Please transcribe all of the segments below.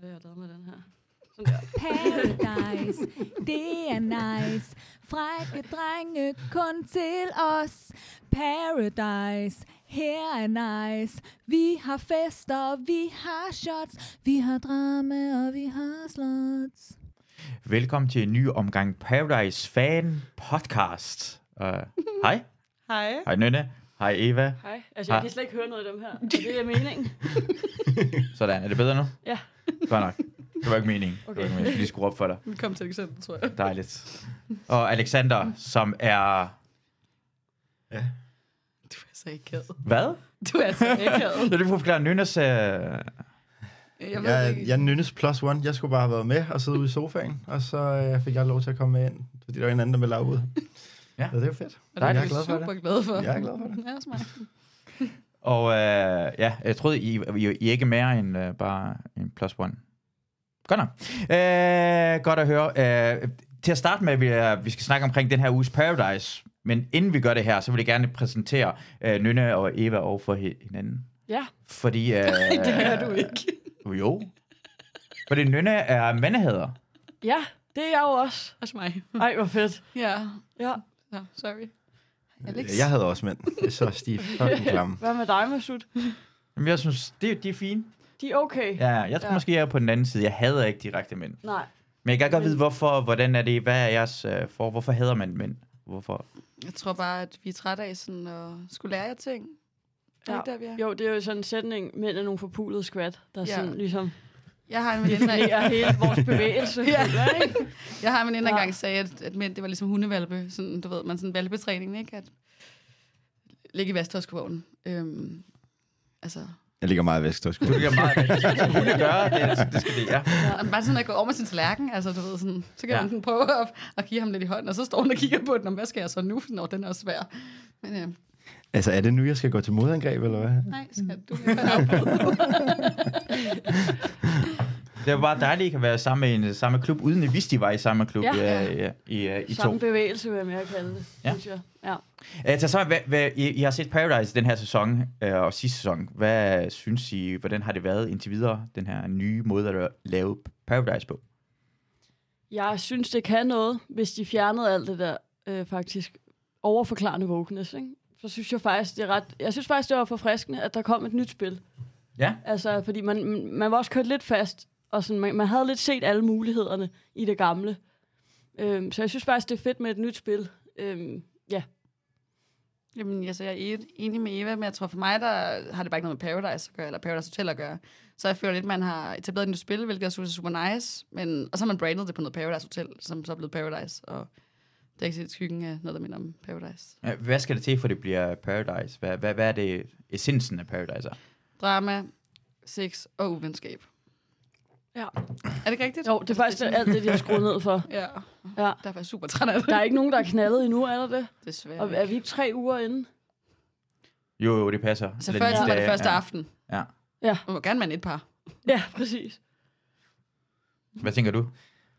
Hvad har jeg lavet med den her? Paradise, det er nice. Frække drenge kun til os. Paradise, her er nice. Vi har fester, vi har shots. Vi har drama, og vi har slots. Velkommen til en ny omgang Paradise Fan Podcast. Uh, hej. Hej. Hej Nynne. Hej Eva. Hej. Altså, jeg Hej. kan slet ikke høre noget af dem her. Det er meningen. Sådan, er det bedre nu? Ja. Godt nok. Det var ikke meningen. Det var Okay. ikke meningen. Jeg skal lige skrue op for dig. Velkommen til eksempel, tror jeg. Dejligt. Og Alexander, som er... Du er så akavet. Hvad? Du er så. Så du får forklare Nynnes... Uh... Jeg ved Jeg, ikke. jeg nynnes plus one. Jeg skulle bare have været med og sidde ude i sofaen, og så øh, fik jeg lov til at komme med ind, fordi der var en anden, der ville lave ud. Ja. Så det er jo fedt. og det er jeg er jeg glad for super det. glad for. Jeg er glad for det. Ja, mig. Og uh, ja, jeg troede, I, I, I er ikke mere end uh, bare en plus one. Godt nok. Uh, godt at høre. Uh, til at starte med, vi, uh, vi skal snakke omkring den her uges Paradise. Men inden vi gør det her, så vil jeg gerne præsentere uh, Nynne og Eva over for hi- hinanden. Ja. Fordi... Uh, det gør du ikke. Jo. Fordi Nynne er mandehader. Ja, det er jeg jo også. Også mig. Ej, hvor fedt. Ja. Ja. Nå, sorry. Alex. Jeg havde også mænd. Det er så stiv fucking klam. Hvad med dig, Masud? Men jeg synes, det, de er fine. De er okay. Ja, jeg tror Ja. måske, jeg er på den anden side. Jeg hader ikke direkte mænd. Nej. Men jeg kan godt vide, hvorfor, hvordan er det, hvad er jeres uh, for, hvorfor hader man mænd? Hvorfor? Jeg tror bare, at vi er trætte af sådan at skulle lære jer ting. Er Ja. det ikke der, vi er? Jo, det er jo sådan en sætning, mænd er nogle forpulede skvat, der Ja. sådan ligesom Jeg har en veninde, der, hele vores bevægelse. Ja. jeg har en veninde, der engang sagde, at, at mænd, det var ligesom hundevalpe. Sådan, du ved, man sådan valpetræning, ikke? At ligge i vasktøjskvognen. Øhm, altså, Jeg ligger meget væk, Du kan meget det skal hunde gøre, det, er- det skal det, ja. Ja, bare sådan at gå over med sin tallerken, altså du ved sådan, så kan Ja. man prøve at, at give ham lidt i hånden, og så står hun og kigger på den, og hvad skal jeg så nu, når den er også svær. Men øh, Altså, er det nu, jeg skal gå til modangreb, eller hvad? nej, skal du ikke. Det var bare dejligt, at I kan være sammen med en samme klub, uden at vidste, I var i samme klub Ja. ja. i, i, i, i to. Samme bevægelse, vil jeg mere kalde det, Ja. synes jeg. Ja. Altså, så, hvad, hvad, I, I har set Paradise den her sæson øh, og sidste sæson. Hvad synes I, hvordan har det været indtil videre, den her nye måde at lave Paradise på? Jeg synes, det kan noget, hvis de fjernede alt det der øh, faktisk overforklarende wokeness, ikke? Så synes jeg faktisk, det er ret... Jeg synes faktisk, det var forfriskende, at der kom et nyt spil. Ja. Altså, fordi man, man var også kørt lidt fast, og sådan, man, man havde lidt set alle mulighederne i det gamle. Øhm, så jeg synes faktisk, det er fedt med et nyt spil. Øhm, ja. Jamen, altså, jeg er et- enig med Eva, men jeg tror for mig, der har det bare ikke noget med Paradise at gøre, eller Paradise Hotel at gøre. Så jeg føler lidt, man har etableret et nyt spil, hvilket jeg synes er super nice, men, og så har man brandet det på noget Paradise Hotel, som så er blevet Paradise, og det er ikke set skyggen af noget, der minder om Paradise. Ja, Hvad skal det til, for det bliver Paradise? Hvad, hvad, hvad er det essensen af Paradise? er? Drama, sex og uvenskab. Ja. Er det ikke rigtigt? Jo, det er faktisk alt det, de har skruet ned for. Ja, Ja. derfor er super træt af det. Der er ikke nogen, der er knaldet endnu, er der det? Desværre. Og er vi ikke tre uger inde? Jo, jo, det passer. Så før var det første ja. aften. Ja. Ja. Man må gerne mande et par. Ja, præcis. Hvad tænker du?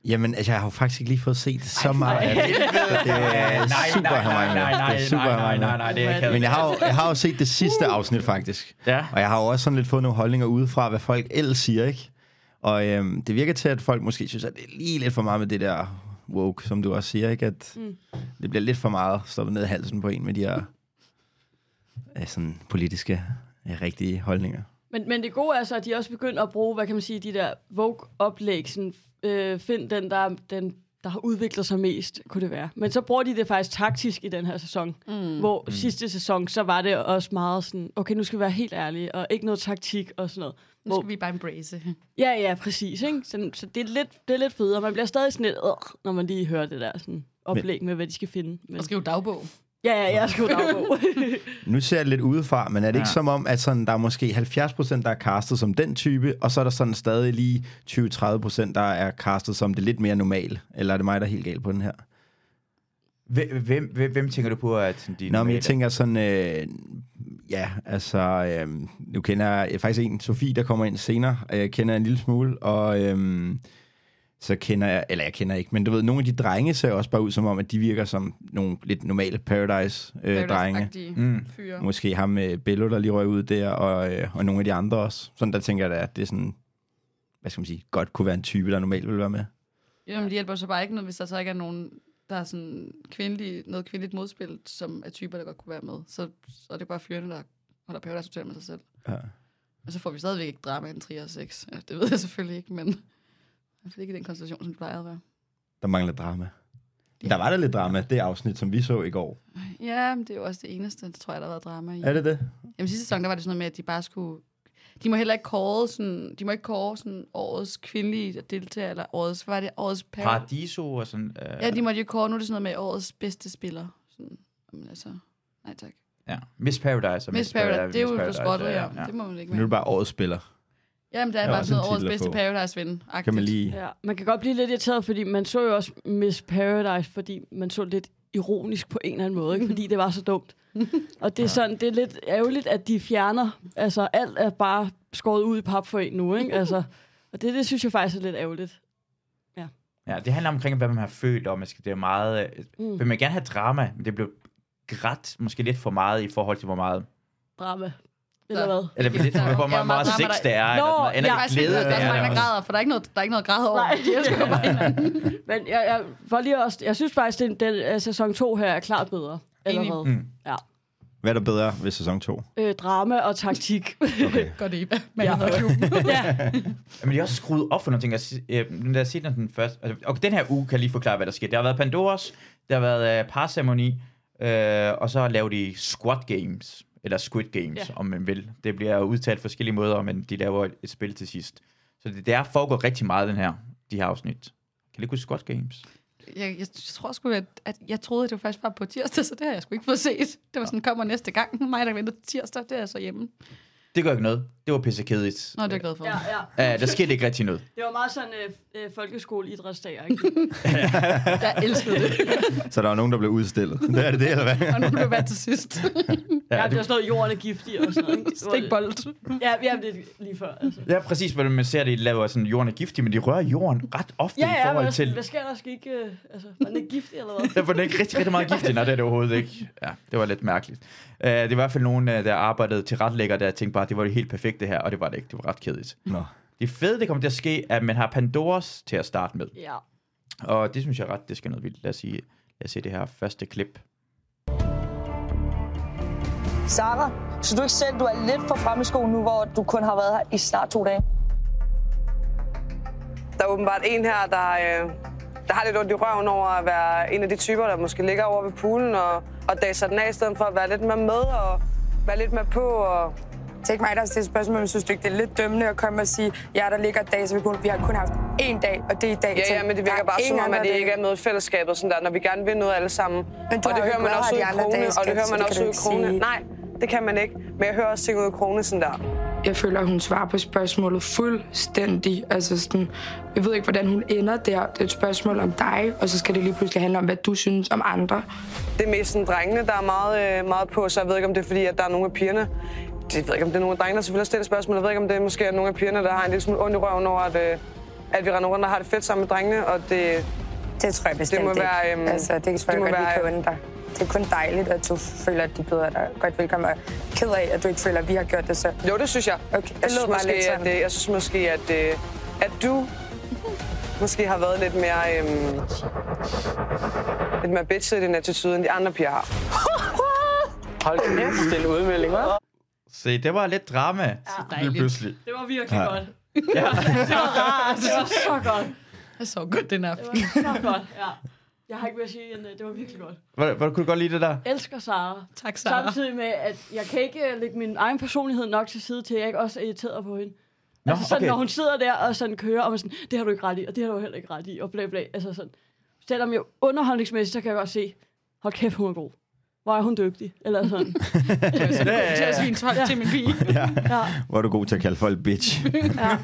Jamen, altså, jeg har jo faktisk ikke lige fået set så meget af det. nej, Det er super nej, nej, nej, Det er super nej, nej, nej, nej, ikke Men jeg har, jo, jeg har jo set det sidste afsnit, faktisk. Ja. Og jeg har jo også sådan lidt fået nogle holdninger udefra, hvad folk ellers siger, ikke? Og øhm, det virker til, at folk måske synes, at det er lige lidt for meget med det der woke, som du også siger, ikke? At Mm. det bliver lidt for meget stoppet ned i halsen på en med de her øh, sådan politiske, øh, rigtige holdninger. Men, men det gode er så, at de også begynder at bruge, hvad kan man sige, de der Vogue-oplæg. Sådan, øh, find den der, den, der har udviklet sig mest, kunne det være. Men så bruger de det faktisk taktisk i den her sæson. Mm. Hvor mm. sidste sæson, så var det også meget sådan, okay, nu skal vi være helt ærlige, og ikke noget taktik og sådan noget. Nu skal vi bare embrace. Ja, ja, præcis. Ikke? Så, så det, er lidt, det er lidt federe. Man bliver stadig sådan lidt, øh, når man lige hører det der sådan, oplæg med, hvad de skal finde. Men, Og skrive dagbog. Ja, ja, jeg skriver dagbog. Nu ser jeg det lidt udefra, men er det ja. ikke Ja. som om, at sådan, der er måske 70% der er castet som den type, og så er der sådan stadig lige 20-30% der er castet som det lidt mere normale? Eller er det mig, der er helt galt på den her? Hvem, hvem, hvem, hvem tænker du på, at de Nå, men jeg tænker sådan, øh, ja, altså, øh, nu kender jeg faktisk en, Sofie, der kommer ind senere, og jeg kender en lille smule, og øh, så kender jeg, eller jeg kender ikke, men du ved, nogle af de drenge ser også bare ud som om, at de virker som nogle lidt normale Paradise-drenge. Paradise-agtige Mm. fyre. Måske ham med Bello, der lige røg ud der, og, øh, og nogle af de andre også. Sådan der tænker jeg da, at det er sådan hvad skal man sige, godt kunne være en type, der normalt ville være med. Jamen, det hjælper så bare ikke noget, hvis der så ikke er nogen, der er sådan kvindelig, noget kvindeligt modspil, som er typer, der godt kunne være med. Så, så er det bare fyrene, der holder Paradise Hotel med sig selv. Ja. Og så får vi stadigvæk ikke drama en 3 og 6. Ja, det ved jeg selvfølgelig ikke, men fald ikke i den konstellation, som det plejer at være. Der mangler drama. Der var der lidt drama, det afsnit, som vi så i går. Ja, men det er jo også det eneste, det tror jeg, der har været drama i. Er det det? Jamen sidste sæson, der var det sådan noget med, at de bare skulle... De må heller ikke kåre sådan, de må ikke kåre sådan årets kvindelige deltager, eller årets, hvad var det, årets par. Paradiso og sådan. Øh, Ja, de måtte jo kåre, nu er det sådan noget med årets bedste spiller. Sådan, men altså, nej tak. ja. Miss Paradise og Miss Paradise, det er jo Miss for spottet, ja. ja. Det må man ikke Nu er det med. bare årets spiller. Jamen, det er Der er bare også sådan noget årets bedste få. Paradise-ven. Kan man lige... Ja, man kan godt blive lidt irriteret, fordi man så jo også Miss Paradise, fordi man så lidt ironisk på en eller anden måde, ikke? fordi det var så dumt. Og det er sådan, det er lidt ærgerligt, at de fjerner, altså alt er bare skåret ud i pap for en nu, ikke? Altså, og det, det synes jeg faktisk er lidt ærgerligt. Ja, det handler omkring, hvad man har følt, og man skal, det er meget... Øh, Mm. vil man gerne have drama, men det blev grædt måske lidt for meget i forhold til, hvor meget... Drama. Eller hvad? Eller lidt, Der er hvor meget, meget sex der- det er, Nå, eller, eller ja, glæde der det er også er. mange, der græder, for der er ikke noget, der er ikke noget græd over. Nej. De elsker bare. Men jeg, jeg, for lige også, jeg synes faktisk, at den, den, sæson 2 her er klart bedre. Eller hvad? Mm. Hvad er der bedre ved sæson 2? Øh, drama og taktik. Okay. Godt Eva. Man Ja. ja. ja. Men de har også skruet op for nogle ting. Altså, øh, jeg set den først... Altså, okay, den her uge kan jeg lige forklare, hvad der sker. Der har været Pandoras, der har været øh, parceremoni, øh, og så laver de Squad Games, eller Squid Games, Ja. om man vil. Det bliver udtalt på forskellige måder, men de laver et, et spil til sidst. Så det, det er foregået rigtig meget, den her, de her afsnit. Kan du ikke huske Squad Games? Jeg, jeg tror sgu, at, at jeg troede, at det var faktisk bare på tirsdag, så det har jeg sgu ikke fået set. Det var sådan, kommer næste gang. Mig, der venter tirsdag, det er så hjemme. Det gør ikke noget. Det var pissekedeligt. Nå, det er jeg glad for. ja, ja. Uh, der skete ikke rigtig noget. Det var meget sådan øh, øh, folkeskole-idrætsdag, ikke? Jeg elskede det. Så der var nogen, der blev udstillet. Det er det, det eller hvad? Og nu blev jeg til sidst. Ja, Ja, det var sådan noget, jorden er giftig og sådan noget. Stikbold. Ja, ja, det er lige før. Altså. ja, præcis, hvor man ser, at de laver sådan, jorden er giftig, men de rører jorden ret ofte Ja, i ja, forhold men til... hvad sker der? Skal ikke, øh, altså, var den ikke giftig eller hvad? Der var den ikke rigtig, rigtig meget giftig, nej, det er det overhovedet ikke. Ja, det var lidt mærkeligt. Uh, det var i hvert fald nogen, uh, der arbejdede til retlægger, der tænkte bare, at det var det helt perfekte her, og det var det ikke. Det var ret kedeligt. Nå. Det fede, det kommer til at ske, at man har Pandoras til at starte med. Ja. Og det synes jeg ret, det skal noget vildt. Lad os, sige, lad os se det her første klip. Sara, så du ikke selv, du er lidt for fremme i skolen nu, hvor du kun har været her i snart to dage? Der er åbenbart en her, der, øh, der har lidt ondt i røven over at være en af de typer, der måske ligger over ved poolen og, og daser den af, i stedet for at være lidt mere med og være lidt mere på. Og... Ikke mig, der har stillet spørgsmål, men jeg synes du ikke, det er lidt dømmende at komme og sige, ja, der ligger dag, så vi, kun, vi har kun haft én dag, og det er i dag. Ja, ja, men det virker er bare som om, at det ikke er med fællesskabet, sådan der, når vi gerne vil noget alle sammen. Men du og det hører man også ud i krone, og det hører man også ud i krone. Nej, det kan man ikke. Men jeg hører også ting ud i krone sådan der. Jeg føler, at hun svarer på spørgsmålet fuldstændig. Altså sådan, jeg ved ikke, hvordan hun ender der. Det er et spørgsmål om dig, og så skal det lige pludselig handle om, hvad du synes om andre. Det er mest sådan drengene, der er meget, øh, meget på, så jeg ved ikke, om det er fordi, at der er nogle af pigerne. Jeg ved ikke, om det er nogle af drengene, der selvfølgelig stiller spørgsmål. Jeg ved ikke, om det er måske er nogle af pigerne, der har en lille smule ondt i røven over, at, øh, at vi render rundt og har det fedt sammen med drengene. Og det, Det tror jeg bestemt må ikke. være, øhm, altså, det tror det jeg må godt, vi være- kan unde dig. Det er kun dejligt, at du føler, at de byder dig godt velkommen. Og ked af, at du ikke føler, at vi har gjort det så. jo, det synes jeg. Okay, det Jeg synes, måske, at, øh, jeg synes måske, at, øh, at du måske har været lidt mere, øhm, lidt mere bitchet i din attitude, end de andre piger har. Hold kæft, det er en udmelding, hva'? Se, det var lidt drama. Ja, dejligt. pludselig. Det var virkelig Ja. godt. Ja. Det var rart. Det var så godt. Jeg så godt den Det aften. var så godt, ja. Jeg har ikke mere at sige, end øh, det var virkelig godt. Hvor, hvor kunne du godt lide det der? Elsker Sara. Tak, Sarah. Samtidig med, at jeg kan ikke øh, lægge min egen personlighed nok til side til, at jeg ikke også er irriteret på hende. Nå, altså sådan, okay. når hun sidder der og sådan kører, og man sådan, det har du ikke ret i, og det har du heller ikke ret i, og bla bla. Altså sådan. Selvom jeg underholdningsmæssigt, så kan jeg godt se, hold kæft, hun er god. Hvor er hun dygtig? Eller sådan. Til at svine 12 til min pige. Ja. Hvor er du god til at kalde folk bitch. ja.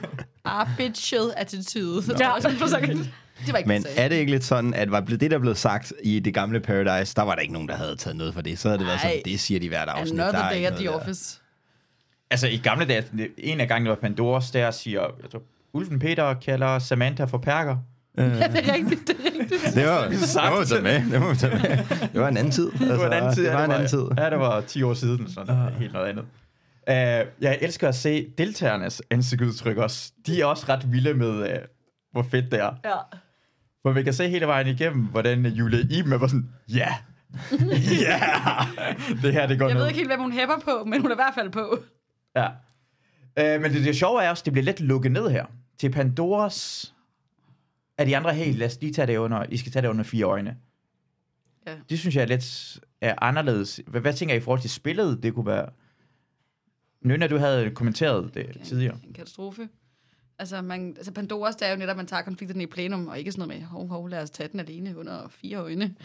Ah, bitched attitude. Ja. jeg, sådan for sådan- Det var ikke Men det, er det ikke lidt sådan, at var det, der blev sagt i det gamle Paradise, der var der ikke nogen, der havde taget noget for det. Så havde det været sådan, det siger de hvert afsnit. Another der er day at the der. office. Altså, i gamle dage, en af gangene var Pandoras, der siger, jeg tror, Ulven Peter kalder Samantha for perker. Det er rigtigt, det er rigtigt. Det var, det må vi tage med. Det må vi tage med. Det var en anden tid. Altså, Det var en anden tid. Det ja, var en anden tid. Ja, det var 10 år siden, så det var helt noget andet. jeg elsker at se deltagernes ansigtsudtryk også. De er også ret vilde med, uh, hvor fedt det er. Ja. Hvor vi kan se hele vejen igennem, hvordan Julie Iben er bare sådan, ja, ja, det her det går Jeg ned. ved ikke helt, hvem hun hæpper på, men hun er i hvert fald på. Ja. Øh, men det, det sjove er også, det bliver lidt lukket ned her. Til Pandoras er de andre helt, lad os lige tage det under, I skal tage det under fire øjne. Ja. Det synes jeg er lidt er anderledes. Hvad, hvad tænker I i forhold til spillet? Det kunne være... Nynna, du havde kommenteret det tidligere. En katastrofe. Altså, man, altså Pandoras, det er jo netop, at man tager konflikterne i plenum, og ikke sådan noget med, hov, hov, lad os tage den alene under fire øjne.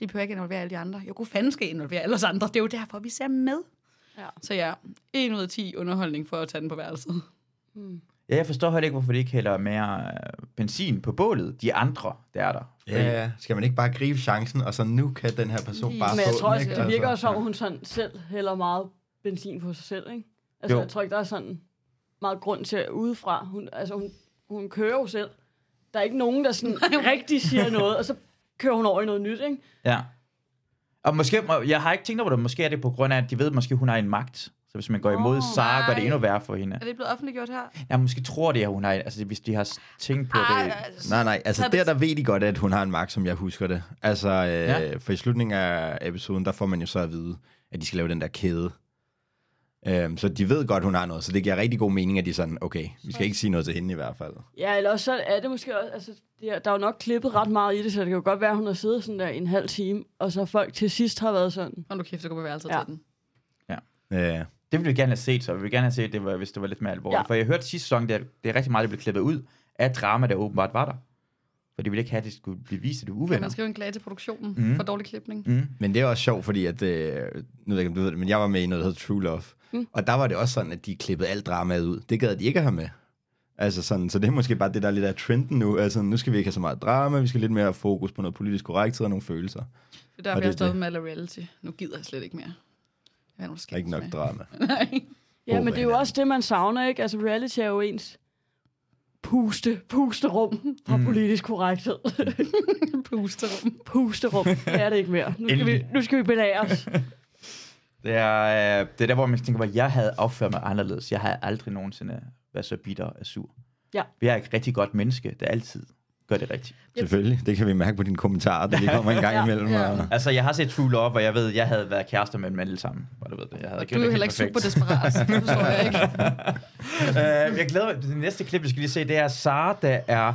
De behøver ikke involvere alle de andre. Jo, god fanden skal involvere alle os andre. Det er jo derfor, vi ser med. Ja. Så ja, 1 ud af 10 underholdning for at tage den på værelset. Ja, jeg forstår heller ikke, hvorfor de ikke hælder mere øh, benzin på bålet. De andre, der er der. Ja, ja. Skal man ikke bare gribe chancen, og så nu kan den her person Lige. bare Men få jeg tror den, også, ikke? det virker Altså, også som, hun sådan selv hælder meget benzin på sig selv, ikke? Altså, Jo. jeg tror ikke, der er sådan meget grund til udefra. Hun, altså, hun, hun kører jo selv. Der er ikke nogen, der sådan rigtig siger noget, og så kører hun over i noget nyt, ikke? Ja. Og måske, må- jeg har ikke tænkt over det, måske er det på grund af, at de ved, at måske hun har en magt. Så hvis man går imod Åh, Sara, gør det endnu værre for hende. Er det blevet offentliggjort her? Jeg måske tror det, at hun har, altså hvis de har tænkt på det. altså, Nej, nej, altså der, det- der ved de godt, at hun har en magt, som jeg husker det. Altså, øh, Ja. ja. for i slutningen af episoden, der får man jo så at vide, at de skal lave den der kæde. Øhm, så de ved godt, hun har noget, så det giver rigtig god mening, at de er sådan, okay, vi skal ikke sige noget til hende i hvert fald. Ja, eller også så er det måske også, altså, det er, der er jo nok klippet ret meget i det, så det kan jo godt være, at hun har siddet sådan der i en halv time, og så folk til sidst har været sådan. Hold nu kæft, så går på værelset Ja. til den. Ja, Det ville vi gerne have set, så vi ville gerne have set, det var, hvis det var lidt mere alvorligt. Ja. For jeg hørte sidste sæson, det, det er rigtig meget, der blev klippet ud af drama, der åbenbart var der. For de ville ikke have, at det skulle blive vist, at det er Kan uvenner. man skrive en klage til produktionen mm. for dårlig klipning? Mm. Men det er også sjovt, fordi at, øh, nu ved jeg ikke, om du ved det, men jeg var med i noget, der hedder True Love. Mm. Og der var det også sådan, at de klippede alt dramaet ud. Det gad de ikke at have med. Altså sådan, så det er måske bare det, der er lidt af trenden nu. Altså, nu skal vi ikke have så meget drama, vi skal lidt mere have fokus på noget politisk korrekthed og nogle følelser. Det er derfor, Og det jeg er stoppet det. med at lave reality. Nu gider jeg slet ikke mere. Jeg er Der er ikke nok drama. Nej. Ja, men det er jo også det, man savner, ikke? Altså, reality er jo ens puste, pusterum fra Mm. politisk korrekthed. Pusterum. pusterum. Det er det ikke mere. Nu skal, vi, nu skal vi belære os. Det er, øh, det er der, hvor man tænker, at jeg havde opført mig anderledes. Jeg havde aldrig nogensinde været så bitter og sur. Ja. Vi er et rigtig godt menneske, der altid gør det rigtigt. Selvfølgelig, det kan vi mærke på dine kommentarer, der lige kommer en gang Ja, imellem. ja. Og... Altså, jeg har set True Love, og jeg ved, jeg havde været kærester med en mand sammen. Hvor du ved det. Jeg havde Du er jo heller ikke super desperat. Det forstår jeg ikke. uh, jeg glæder mig. Det næste klip, vi skal lige se, det er Sara, der er...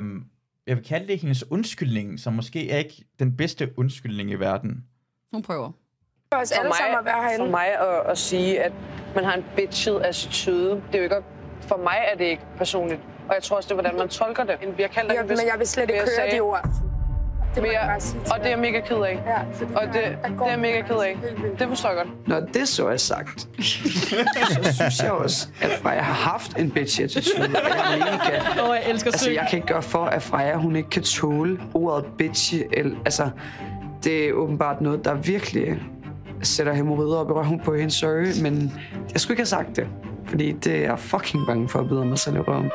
Uh, jeg vil kalde det hendes undskyldning, som måske er ikke den bedste undskyldning i verden. Hun prøver. For os alle sammen at være for herinde. mig at, at sige, at man har en bitchet attitude, det er jo ikke, for mig er det ikke personligt. Og jeg tror også, det er, hvordan man tolker det. Vi har kaldt Ja, men jeg vil slet ikke Men jeg høre sagde- de ord. Det må Men jeg jeg- bare sige til Og det er jeg mega ked af. Ja, fordi Og det, det er jeg mega ked af. helt vildt. Det forstår jeg godt. Når det så er sagt, så synes jeg også, at Freja har haft en bitch attitude. Jeg, mega, Åh, jeg elsker altså, jeg kan ikke gøre for, at Freja hun ikke kan tåle ordet bitch. Eller, altså, det er åbenbart noget, der virkelig sætter hemorrider op i røven på hende. Sorry, men jeg skulle ikke have sagt det. Fordi det er jeg fucking bange for at bide mig selv i røven.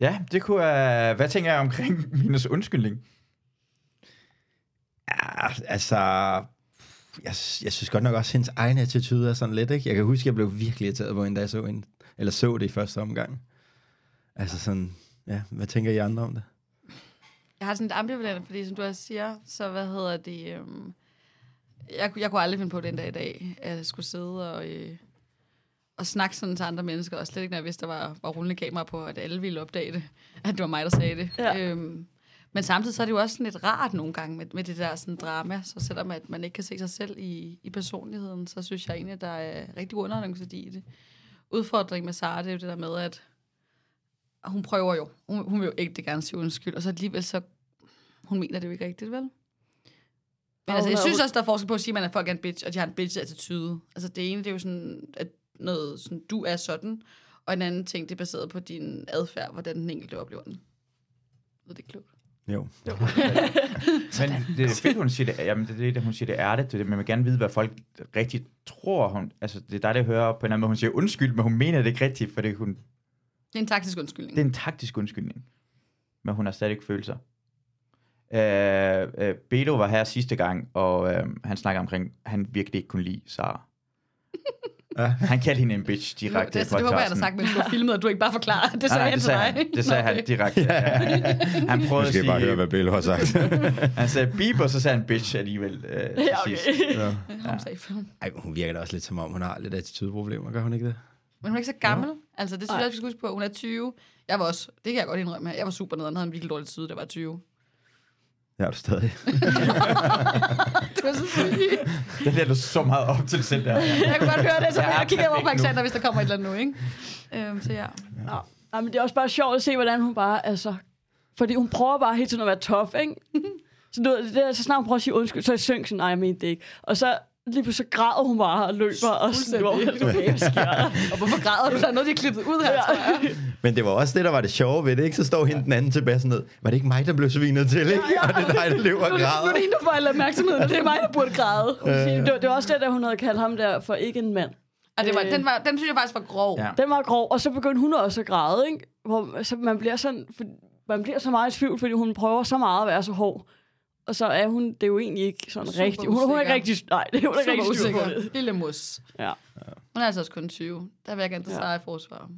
Ja, det kunne være... Hvad tænker jeg omkring hendes undskyldning? Ja, altså... Jeg, jeg synes godt nok også, at hendes egen attitude er sådan lidt, ikke? Jeg kan huske, at jeg blev virkelig irriteret på hende, da jeg så, hende, eller så det i første omgang. Altså sådan, ja, hvad tænker I andre om det? Jeg har sådan et ambivalent, fordi som du også siger, så hvad hedder det... Øhm, jeg, kunne- jeg kunne aldrig finde på den dag i dag, at jeg skulle sidde og, øh, og snakke sådan til andre mennesker, og slet ikke, når jeg vidste, der var, var rullende kamera på, at alle ville opdage det, at det var mig, der sagde det. Ja. Øhm, men samtidig så er det jo også sådan lidt rart nogle gange med, med det der sådan drama, så selvom at man ikke kan se sig selv i, i personligheden, så synes jeg egentlig, at der er rigtig god underholdningsværdi i det. Udfordringen med Sara, det er jo det der med, at hun prøver jo. Hun, hun vil jo ikke det gerne sige undskyld, og så alligevel så... Hun mener det jo ikke rigtigt, vel? Men altså, jeg synes jo- også, der er forskel på at sige, at man er folk er en bitch, og de har en bitch-attitude. Altså, det ene, det er jo sådan, at noget, sådan, du er sådan, og en anden ting, det er baseret på din adfærd, hvordan den enkelte oplever den. Ved det er klogt? Jo. Men det er fedt, hun siger det. Jamen, det er det, hun siger, det er det. det, er det. Man vil gerne vide, hvad folk rigtig tror. Hun, altså, det er dejligt at høre på en eller anden måde. Hun siger undskyld, men hun mener det ikke rigtigt, fordi hun, Det er en taktisk undskyldning. det er en taktisk undskyldning. Men hun har stadig følelser. Øh, øh, Beto var her sidste gang, og øh, han snakker omkring, han virkelig ikke kunne lide Sara. Ja. Han kaldte hende en bitch direkte det, i det håber jeg, podcasten. sagt, mens du har filmet, og du ikke bare forklarer. Det sagde nej, han det til sagde dig. han, det sagde han direkte. Ja. Han prøvede at jeg bare sige, høre, hvad Bello har sagt. han sagde beep, og så sagde han bitch alligevel. Øh, Ja, okay. ja. Film. Ej, hun virker da også lidt som om, hun har lidt attitudeproblemer, gør hun ikke det? Men hun er ikke så gammel. Altså, det synes Nej. jeg, vi skal huske på. Hun er 20. Jeg var også, det kan jeg godt indrømme her. Jeg var super nede, og havde en virkelig dårlig tid, der var 20. Ja, er du stadig. Det var så sygt. Det lader du så meget op til selv der. Jeg kunne godt høre det, så Jeg er jeg kigger over på. Alexander, hvis der kommer et eller andet nu, ikke? Øhm, så ja. Nå. Nej, men det er også bare sjovt at se, hvordan hun bare, altså... Fordi hun prøver bare hele tiden at være tough, ikke? Så, du, det er, så snart hun prøver at sige undskyld, så er jeg synk, sådan, nej, jeg mente det ikke. Og så lige pludselig så græder hun bare og løber og sådan, hvor okay? Og hvorfor græder du? Der er noget, de har klippet ud her, Ja. tror jeg. Men det var også det, der var det sjove ved det, ikke? Så står hende den anden tilbage sådan noget. Var det ikke mig, der blev svinet til, ikke? Og det er dig, der løber og er det, nu er græder. det hende, der får opmærksomheden, og det er mig, der burde græde. Det, var- det var også det, der hun havde kaldt ham der for ikke en mand. Og det var, Øh. den, var, den synes jeg faktisk var grov. Ja. Den var grov, og så begyndte hun også at græde, ikke? Hvor, så man bliver sådan, for, man bliver så meget i tvivl, fordi hun prøver så meget at være så hård. Og så er hun, det er jo egentlig ikke sådan Super rigtig. Hun, hun er ikke rigtig, nej, det er hun ikke rigtig på usikker. det. Lille mus. Ja. Hun er altså også kun 20. Der vil jeg gerne til Ja. I forsvar.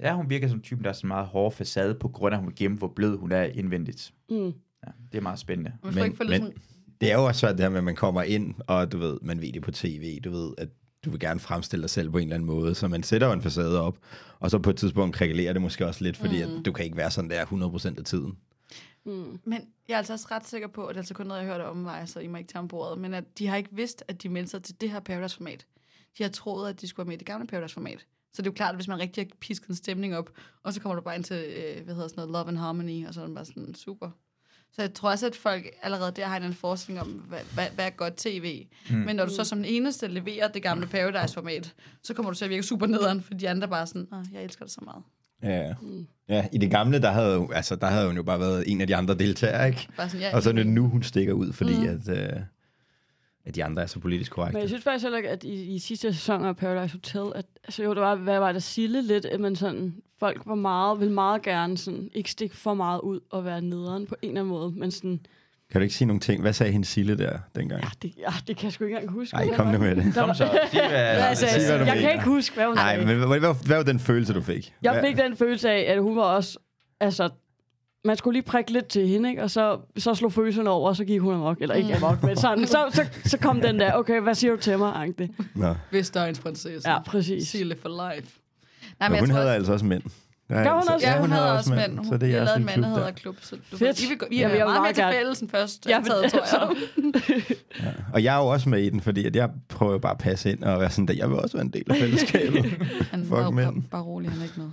Ja, hun virker som typen, der er sådan meget hård facade, på grund af, at hun gemmer, hvor blød hun er indvendigt. Mm. Ja, det er meget spændende. Men- lidt men- sådan... Det er jo også svært det her med, at man kommer ind, og du ved, man ved det på tv, du ved, at du vil gerne fremstille dig selv på en eller anden måde, så man sætter jo en facade op, og så på et tidspunkt krakelerer det måske også lidt, fordi mm. at du kan ikke være sådan der 100% af tiden. Mm. Men jeg er altså også ret sikker på, at det er altså kun noget, jeg hørte om mig, så I må ikke tage om bordet, men at de har ikke vidst, at de meldte sig til det her Paradise-format. De har troet, at de skulle være med i det gamle Paradise-format. Så det er jo klart, at hvis man rigtig har pisket en stemning op, og så kommer du bare ind til, øh, hvad hedder sådan noget, Love and Harmony, og så er den bare sådan super. Så jeg tror også, at folk allerede der har en forestilling om, hvad, hvad, hvad er godt tv. Mm. Men når du så som den eneste leverer det gamle Paradise-format, så kommer du til at virke super nederen, for de andre bare sådan, "Åh, jeg elsker det så meget. Ja. ja, i det gamle, der havde, altså, der havde hun jo bare været en af de andre deltagere, ikke? Bare sådan, ja, Og så er det nu, hun stikker ud, fordi Mm. mm. at, øh, at de andre er så politisk korrekte. Men jeg synes faktisk heller ikke, at i, i sidste sæson af Paradise Hotel, at altså, jo, det var, hvad var det, Sille lidt, at man sådan, folk var meget, ville meget gerne sådan, ikke stikke for meget ud og være nederen på en eller anden måde, men sådan, Kan du ikke sige nogle ting? Hvad sagde hende Sille der dengang? ja, det, ja, det kan jeg sgu ikke engang huske. Nej, kom nu med det. Kom så, sig, hvad, sig, hvad du jeg kan ikke huske, hvad hun Nej, sagde. men hvad, hvad, hvad var den følelse, du fik? Jeg Hvad- fik den følelse af, at hun var også, altså, man skulle lige prikke lidt til hende, ikke? og så, så slog følelserne over, og så gik hun amok. Eller ikke amok, men sådan. Så, så, så kom den der, okay, hvad siger du til mig, Agte? Nå. Vestegns prinsesse. Ja, præcis. Sille for life. Nej, men jeg hun havde også, altså også mænd. Gør hun altså- også? Ja, hun, havde også mænd. Hun, Så det er lavet en klub der. mandehederklub. Så du. Ved, I vil, I jeg vil meget mere til fælles end først Ja, antaget, tror jeg. Og jeg er jo også med i den, fordi at jeg prøver bare at passe ind og være sådan, at jeg vil også være en del af fællesskabet. Han Fuck var mænd. bare, bare rolig, han er ikke med.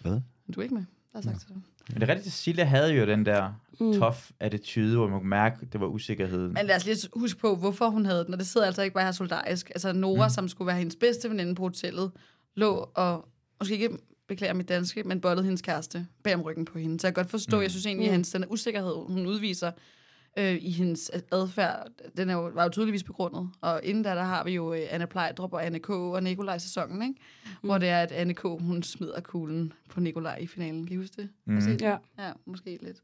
Hvad? Du er ikke med. Der er sagt til dig. Men det er rigtigt, Sille havde jo den der Mm. tough attitude, hvor man kunne mærke, at det var usikkerheden. Men lad os lige huske på, hvorfor hun havde den, og det sidder altså ikke bare her solidarisk. Altså Nora, mm. som skulle være hendes bedste veninde på hotellet, lå og, måske ikke beklager mit danske, men bollede hendes kæreste bag om ryggen på hende. Så jeg kan godt forstå, mm. jeg synes egentlig, at hendes, den usikkerhed, hun udviser øh, i hendes adfærd, den er jo, var jo tydeligvis begrundet. Og inden da, der har vi jo øh, Anna Plejdrup og Anne K. og Nikolaj sæsonen, ikke? Mm. hvor det er, at Anne K. hun smider kuglen på Nikolaj i finalen. Kan I huske det? Mm. Ja. Ja, måske lidt.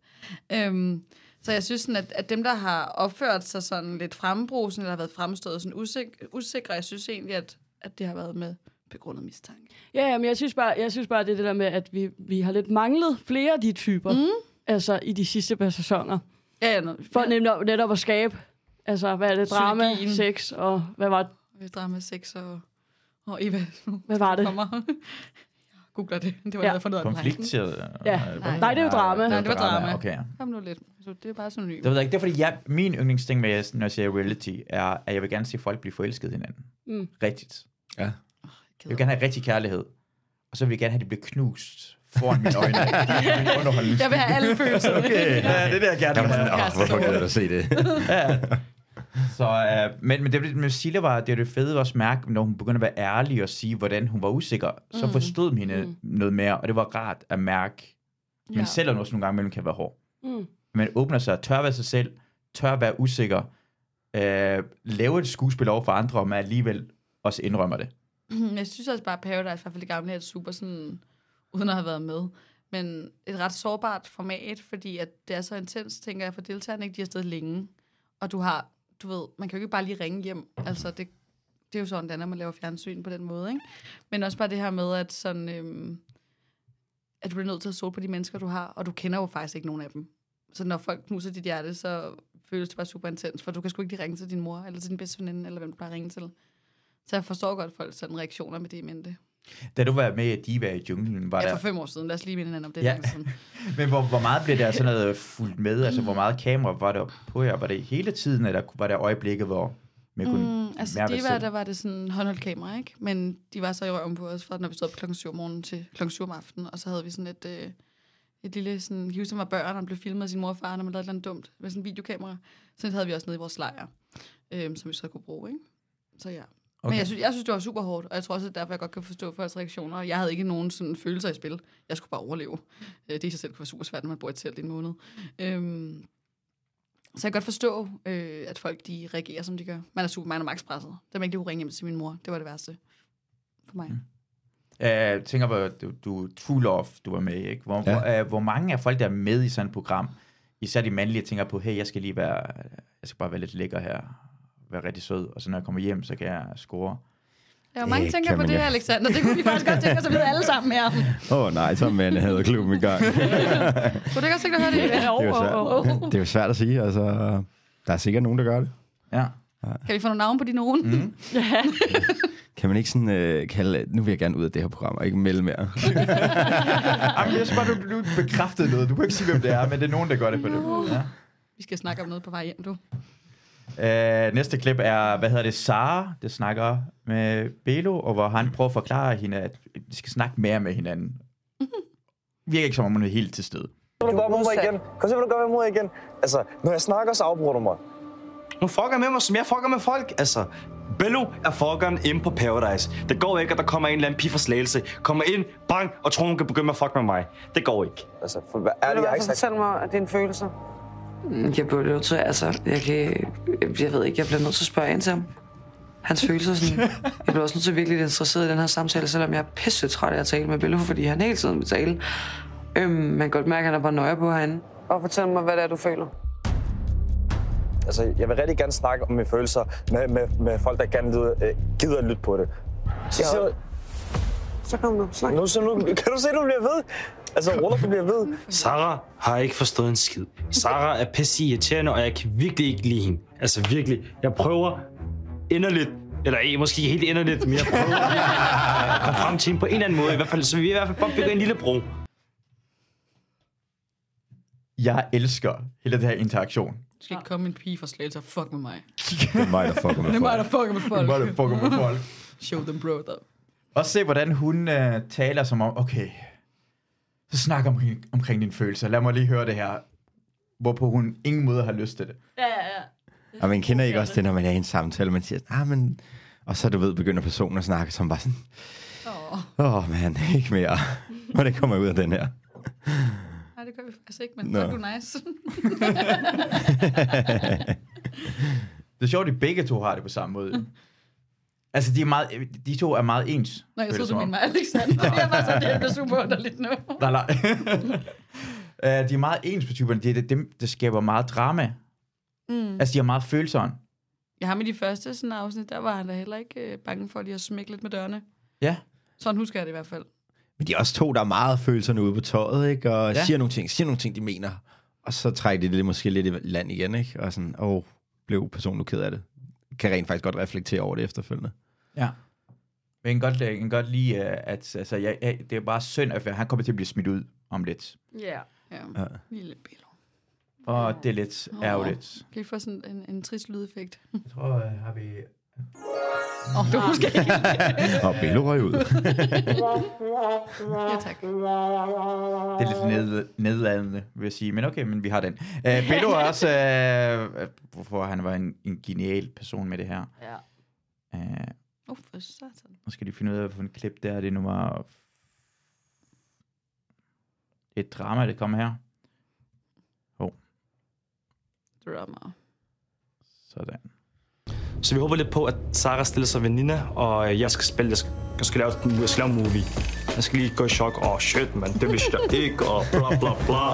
Øhm, så jeg synes sådan, at, at dem, der har opført sig sådan lidt frembrusen, eller har været fremstået sådan usik- usikre, jeg synes egentlig, at, at det har været med begrundet mistanke. Ja, ja, men jeg synes bare, jeg synes bare det er det der med, at vi, vi har lidt manglet flere af de typer, mm. altså i de sidste par sæsoner. Ja, ja, nå, For ja. netop, netop at skabe, altså hvad er det, drama, Synergien. sex, og hvad var, Vi drama 6 og, og Eva. hvad var det? Kommer. Googler det. Det var Ja. jeg fundet. Konflikt? øh, Ja. Nej. Nej, det er jo drama. Nej, det var drama. Okay. Kom nu lidt. Så det er bare sådan ny. Det ved jeg ikke. Det er fordi, jeg, min yndlingsting, med, når jeg siger reality, er, at jeg vil gerne se folk blive forelsket i hinanden. Mm. Rigtigt. Ja. Jeg vil gerne have rigtig kærlighed. Og så vil jeg gerne have, at de bliver knust foran mine øjne. Min. Jeg vil have alle følelser. Okay, ja, det er det, jeg gerne vil have. Åh, hvorfor kan jeg da se det? Ja. Så, øh, men, men det med Sille var det, er det fede også mærke, når hun begyndte at være ærlig og sige, hvordan hun var usikker, så Mm. forstod hun hende Mm. noget mere, og det var rart at mærke. Men Ja. selvom også nogle gange imellem kan være hård. Mm. Man åbner sig, tør være sig selv, tør være usikker, øh, lave et skuespil over for andre, og man alligevel også indrømmer det. Men Jeg synes også bare, at Paradise, i hvert fald det gamle, er super sådan, uden at have været med. Men et ret sårbart format, fordi at det er så intens, tænker jeg, for deltagerne ikke, de er afsted længe. Og du har, du ved, man kan jo ikke bare lige ringe hjem. Altså, det, det er jo sådan, det er, når man laver fjernsyn på den måde, ikke? Men også bare det her med, at sådan, øhm, at du bliver nødt til at stole på de mennesker, du har, og du kender jo faktisk ikke nogen af dem. Så når folk knuser dit hjerte, så føles det bare super intens, for du kan sgu ikke lige ringe til din mor, eller til din bedste veninde, eller hvem du bare ringe til. Så jeg forstår godt folk sådan reaktioner med det i mente. Da du var med i Diva i junglen, var Ja, der... for fem år siden. Lad os lige minde hinanden om det. Ja. Siden. Men hvor, hvor meget blev der sådan noget fuldt med? Altså, hvor meget kamera var der på jer? Var det hele tiden, eller var der øjeblikke, hvor man kunne Mm, altså, det var, selv? der var det sådan håndholdt kamera, ikke? Men de var så i røven på os, fra når vi stod op klokken 7 om morgenen til klokken 7 om aftenen, og så havde vi sådan et, øh, et lille, sådan, Houston var børn, og han blev filmet af sin mor og far, når man lavede et eller andet dumt med sådan en videokamera. Sådan et havde vi også nede i vores lejr, øh, som vi så kunne bruge, ikke? Så ja. Okay. Men jeg synes, jeg synes, det var super hårdt, og jeg tror også, at derfor jeg godt kan forstå folks reaktioner. Jeg havde ikke nogen sådan følelser i spil. Jeg skulle bare overleve. Øh, Det i sig selv kunne være super svært, når man bor i et telt i en måned. Øhm, så jeg kan godt forstå, øh, at folk de reagerer, som de gør. Man er super man er max presset. Det man ikke kunne ringe hjem til min mor. Det var det værste for mig. Mm. Jeg tænker på, du, du True Love, du var med ikke? Hvor, Ja. ja. hvor, uh, hvor mange af folk, der er med i sådan et program, især de mandlige, tænker på, hey, jeg skal lige være, jeg skal bare være lidt lækker her, være rigtig sød, og så når jeg kommer hjem, så kan jeg score. Ja, mange Det tænker på man det, ja. Alexander. Det kunne vi faktisk godt tænke os at vide alle sammen her. Åh oh, nej, så er man havde klubben i gang. det, Kunne du ikke også tænke dig at høre det? er svært, det er jo svært at sige. Altså, der er sikkert nogen, der gør det. Ja. Kan vi få nogle navne på de nogen? Mm. Kan man ikke sådan øh, kalde... Nu vil jeg gerne ud af det her program, og ikke melde mere. Jamen, jeg synes bare, du, du bekræftede noget. Du kan ikke sige, hvem det er, men det er nogen, der gør det på det. Ja. Vi skal snakke om noget på vej hjem, du. Uh, næste klip er, hvad hedder det, Sara, der snakker med Belo, og hvor han prøver at forklare hende, at de skal snakke mere med hinanden. Virker ikke som om hun er helt til stede. Kom så, vil du gøre med mig igen. Kom så, vil du gøre med mig igen. Altså, når jeg snakker, så afbryder du mig. Hun fucker med mig, som jeg fucker med folk. Altså, Bello er fuckeren inde på Paradise. Det går ikke, at der kommer en eller anden pige fra Slagelse, kommer ind, bang, og tror, hun kan begynde med at fuck med mig. Det går ikke. Altså, for hvad er du det, jeg i ikke sagt? fortælle mig at dine følelser? Jeg bliver nødt til, altså, jeg kan, jeg ved ikke, jeg bliver nødt til at spørge ind til ham. Hans følelser sådan. Jeg bliver også nødt til at virkelig interesseret i den her samtale, selvom jeg er pisse træt af at tale med Bello, fordi han hele tiden vil tale. Øhm, man kan godt mærke, at han er bare nøje på herinde. Og fortæl mig, hvad det er, du føler. Altså, jeg vil rigtig gerne snakke om mine følelser med, med, med folk, der gerne lyder, øh, gider at lytte på det. Så, Ja. siger, Så kom nu, snak. nu, så nu, kan du se, du bliver ved? Altså, du bliver ved. Sara har ikke forstået en skid. Sara er pisse irriterende, og jeg kan virkelig ikke lide hende. Altså virkelig. Jeg prøver inderligt, eller ikke, måske ikke helt inderligt, men jeg prøver at komme frem til hende på en eller anden måde. I hvert fald, så vi i hvert fald bare bygger en lille bro. Jeg elsker hele det her interaktion. Du skal ikke komme en pige fra Slagelse og fuck med mig. Det er mig, der fucker med Det er mig, der folk. fucker med folk. Det fucker med folk. Show them brother. Også se, hvordan hun øh, taler som om, okay, så snak omkring, omkring dine følelser. Lad mig lige høre det her. Hvorpå hun ingen måde har lyst til det. Ja, ja, ja. Og man kender ikke også det, når man er i en samtale, man siger, ah, men... Og så, du ved, begynder personen at snakke, som bare sådan, Åh, åh, oh, man, ikke mere. Hvordan kommer jeg ud af den her? nej, det gør vi faktisk ikke, men Nå. fuck, du er nice. Det er sjovt, at de begge to har det på samme måde. Altså, de, er meget, de to er meget ens. Nå, jeg troede, du mente mig, Alexander. Jeg var så, det bliver super underligt nu. Nej, nej. uh, de er meget ens på typerne. Det er dem, der skaber meget drama. Mm. Altså, de har meget følelser. Jeg har med de første sådan afsnit, der var han da heller ikke øh, bange for lige at smække lidt med dørene. Ja. Sådan husker jeg det i hvert fald. Men de er også to, der er meget følelserne ude på tøjet, ikke? Og Ja. siger nogle ting, siger nogle ting, de mener. Og så trækker de det måske lidt i land igen, ikke? Og sådan, åh, blev personen nu ked af det. Kan rent faktisk godt reflektere over det efterfølgende. Ja. Men jeg kan godt, jeg kan godt lide, øh, at altså, jeg, jeg, det er bare synd, at han kommer til at blive smidt ud om lidt. Ja. Ja. Ja. Lille Bello. Og det er lidt Åh. ærgerligt. Kan I få sådan en, en trist lydeffekt? Jeg tror, øh, har vi... Åh, oh, det var måske ikke. Og Bello røg ud. Ja, tak. Det er lidt ned, nedladende, vil jeg sige. Men okay, men vi har den. Uh, Bello er også, uh, hvorfor han var en, en genial person med det her. Ja. Uh, Åh, oh, for satan. nu skal de finde ud af, hvilken klip det er. Det er nummer... Det er et drama, det kommer her. Drama. Sådan. Så vi håber lidt på, at Sara stiller sig ved Nina, og øh, jeg skal spille, jeg skal, jeg skal lave, jeg skal lave en movie. Jeg skal lige gå i chok. Åh, oh, shit, man, det vidste jeg ikke, og bla bla bla.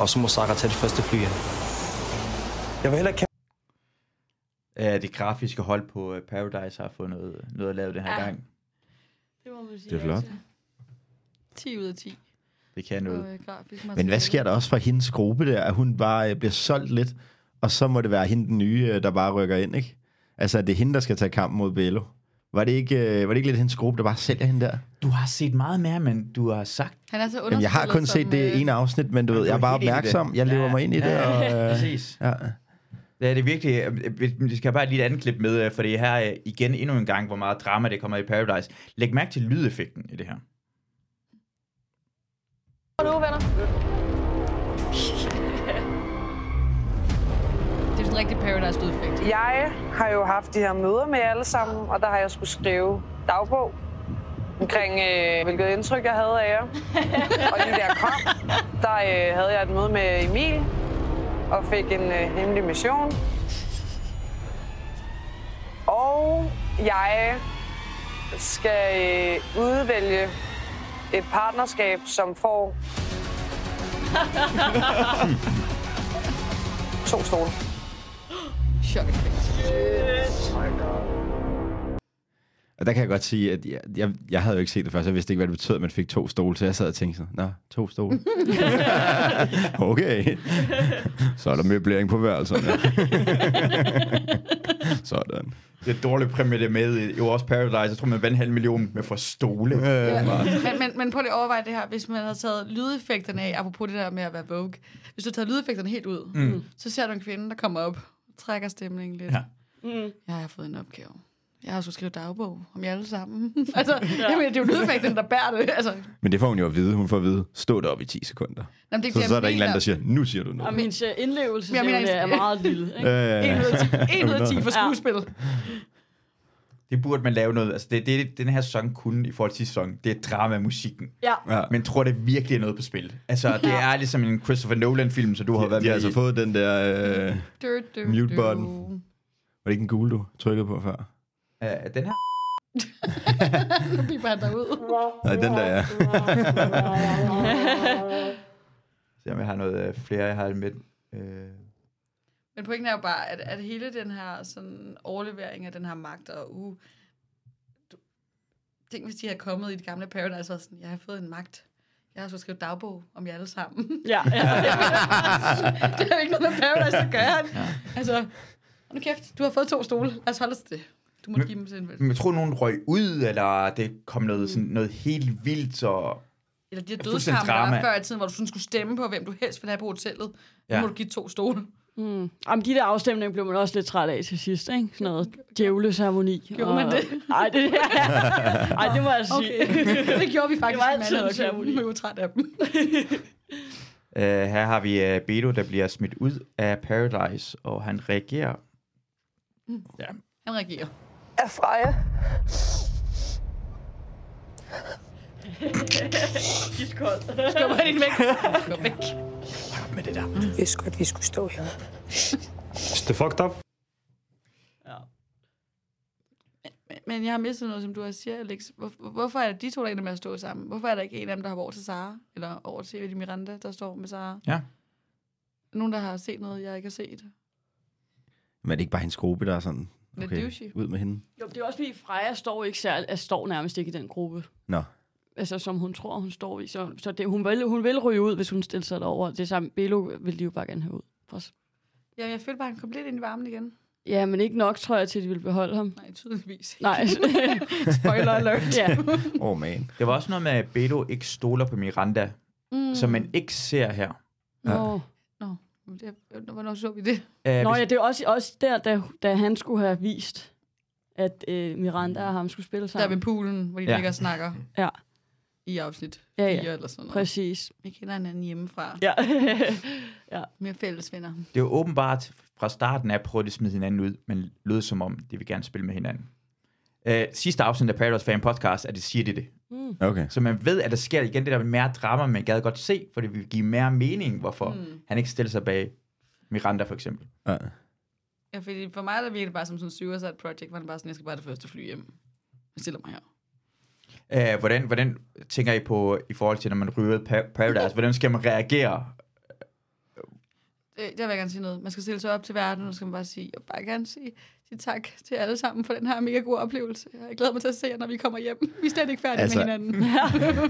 Og så må Sara tage det første fly igen. Jeg vil heller ikke Uh, det grafiske hold på uh, Paradise har fået noget, noget at lave den her Ja. gang. Det må man sige. Det er flot. 10 ud af 10. Det kan noget. øh, grafisk Men hvad sker der også for hendes gruppe der? At hun bare øh, bliver solgt lidt, og så må det være hende den nye, øh, der bare rykker ind, ikke? Altså, det er hende, der skal tage kampen mod Bello. Var det ikke, øh, var det ikke lidt hendes gruppe, der bare sælger hende der? Du har set meget mere, men du har sagt... Han er så Jamen, jeg har kun set det øh, ene afsnit, men du ved, jeg er er bare det. opmærksom. Jeg lever Ja, mig ind i det. ja, Og, ja, øh, præcis. Ja. Ja, det er virkelig... øh, Vi vi skal bare lige et andet klip med, øh, for det er her øh, igen endnu en gang, hvor meget drama det kommer i Paradise. Læg mærke til lydeffekten i det her. nu, venner. Det er sådan en rigtig Paradise lydeffekt. Jeg har jo haft de her møder med jer alle sammen, og der har jeg skulle skrive dagbog omkring, øh, hvilket indtryk jeg havde af jer. og lige jeg kom, der øh, havde jeg et møde med Emil og fik en øh, hemmelig mission. Og jeg skal øh, udvælge et partnerskab, som får to stole. Chok Og der kan jeg godt sige, at jeg, jeg, jeg havde jo ikke set det først. Jeg vidste ikke, hvad det betød, at man fik to stole. Så jeg sad og tænkte sådan, nå, to stole. okay. Så er der møblering på værelserne. Sådan. Det er dårligt præmie, det med i jo også Paradise. Jeg tror, man vandt en halv million med for stole. Ja. Men, men, men prøv lige at overveje det her. Hvis man havde taget lydeffekterne af, apropos det der med at være Vogue. Hvis du tager lydeffekterne helt ud, Mm. så ser du en kvinde, der kommer op, trækker stemningen lidt. Ja. Mm. Jeg har fået en opgave. Jeg har skulle skrive dagbog om jer alle sammen. altså, ja. jamen, det er jo lydeffekterne, der bærer det. Altså, Men det får hun jo at vide. Hun får at vide, stå deroppe i 10 sekunder. Jamen, det så, så er der en eller anden, der siger, nu siger du noget. Og min øh, indlevelse Jeg mener, er meget lille. Ikke? Ja. En ud af 10, en ud af 10 for Ja. skuespil. Det burde man lave noget. Altså, det, det, den her sæson kunne i forhold til sidste sæson, det er drama-musikken. Ja. Ja. Men tror det virkelig er noget på spil. Altså, det Ja. er ligesom en Christopher Nolan-film, så du har De, været de med har altså i. fået den der øh, mute-button. Var det ikke en gul, du trykkede på før? Uh, den her? Nu piper han derud. Nej, den der, ja. Se om jeg har noget uh, flere, jeg har med. Uh, Men pointen er jo bare, at, at hele den her sådan, overlevering af den her magt, og uh, du, tænk hvis de havde kommet i det gamle Paradise, og sådan, jeg har fået en magt. Jeg har så skrevet dagbog om jer alle sammen. Ja, ja. det har jo ikke noget med Paradise at gøre. Ja. Altså, nu kæft, du har fået to stole. Lad os holde os til det. Du må give dem sådan en men jeg tror, nogen røg ud, eller det kom noget, sådan, noget helt vildt, og... Eller de her dødskampe, der var før i tiden, hvor du sådan skulle stemme på, hvem du helst ville have på hotellet. Ja. Ja. Nu må du give to stole. Mm. Jamen, de der afstemninger blev man også lidt træt af til sidst, ikke? Sådan noget djævleceremoni. Gjorde man det? Nej, det, Ej, det må jeg sige. Okay. det gjorde vi faktisk. Det var altid en og vi var træt af dem. Uh, her har vi uh, Beto, der bliver smidt ud af Paradise, og han reagerer... Ja. Han reagerer. Af Freja. Iskold. Skubber hende væk. Gå væk. Med det der. Jeg vidste godt, vi skulle stå her. Det er fucked up. Men- Men jeg har mistet noget, som du har siger, Alex. Hvor, hvorfor er det de to, der ender med at stå sammen? Hvorfor er der ikke en af dem, der har over til Sara? Eller over til Eddie Miranda, der står med Sara? Ja. Nogen, der har set noget, jeg ikke har set. Men er det ikke bare hendes gruppe, der er sådan, okay, douchey. ud med hende? Jo, det er også fordi Freja står ikke særlig, altså, står nærmest ikke i den gruppe. Nå. Altså, som hun tror, hun står i. Så, så det, hun, vil, hun vil ryge ud, hvis hun stiller sig derover. Det samme, Belo vil de jo bare gerne have ud. For, Ja, jeg følte bare, han kom lidt ind i varmen igen. ja, men ikke nok, tror jeg, til at de vil beholde ham. Nej, tydeligvis. Nej. Spoiler alert. ja. Åh, oh, man. Det var også noget med, at Beto ikke stoler på Miranda, Mm. som man ikke ser her. Nå, men det, hvornår så vi det? Uh, Nå ja, det er også, også der, da, da han skulle have vist, at øh, Miranda og ham skulle spille Der sammen. ved poolen, hvor de Ja. ja. ligger og snakker Ja, i afsnit Ja, 4 ja. eller sådan noget. præcis. Vi kender hinanden hjemmefra. Ja. Mere fælles venner. Det er jo åbenbart fra starten af at prøve at smide hinanden ud, men lød som om, de vil gerne spille med hinanden. Uh, sidste afsnit af Paradise Fan Podcast, at det siger de det. Mm. Okay. Så man ved, at der sker igen det der med mere drama, man gad godt se, for det vil give mere mening, hvorfor Mm. han ikke stiller sig bag Miranda for eksempel. Ja. Ja, fordi for mig er det virkelig bare som sådan en suicide project, hvor det bare sådan, jeg skal bare det første fly hjem. Jeg stiller mig her. Øh, hvordan, hvordan tænker I på, i forhold til, når man ryger pa- Paradise, hvordan skal man reagere? Det, jeg vil gerne sige noget. Man skal stille sig op til verden, og så skal man bare sige, jeg vil bare gerne sige, sige tak til alle sammen for den her mega gode oplevelse. Jeg glæder mig til at se jer, når vi kommer hjem. Vi er slet ikke færdige Altså- med hinanden.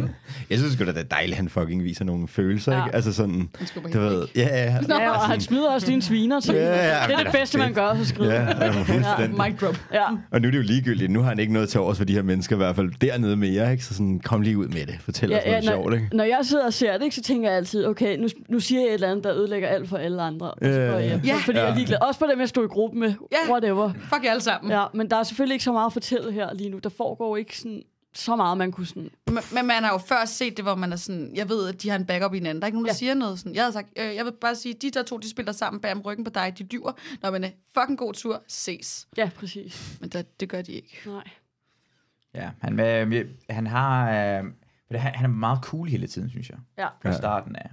Jeg synes sgu da, det er dejligt, at han fucking viser nogle følelser, Ja. ikke? Altså sådan, du ved, ja, ja. Ja, og han smider også dine sviner til. Ja, ja, det er det det bedste, man gør, så skrive. Ja, ja, fuldstændig. Mic drop. Ja. Og nu er det jo ligegyldigt. Nu har han ikke noget til overs for de her mennesker, i hvert fald dernede mere, ikke? Så sådan, kom lige ud med det. Fortæl os noget sjovt, ikke? når, når jeg sidder og ser det, ikke, så tænker jeg altid, okay, nu, nu siger jeg et eller andet, der ødelægger alt for alle andre. Og så Ja, går jeg hjem. ja. Fordi jeg er Ja. ligeglad. Også på dem, jeg stod i gruppe med. Ja. Whatever. Fuck jer alle sammen. Ja, men der er selvfølgelig ikke så meget at fortælle her lige nu. Der foregår ikke sådan, så meget, man kunne sådan... Men, men man har jo før set det, hvor man er sådan, jeg ved, at de har en backup i hinanden. Der er ikke nogen, der Ja. siger noget sådan. Jeg havde sagt, øh, jeg vil bare sige, de der to, de spiller sammen bag om ryggen på dig, de dyver. Nå, men øh, fucking god tur, ses. Ja, præcis. Men der, det gør de ikke. Nej. Ja, han, øh, han har... Øh, han, han er meget cool hele tiden, synes jeg. Ja. Fra starten af.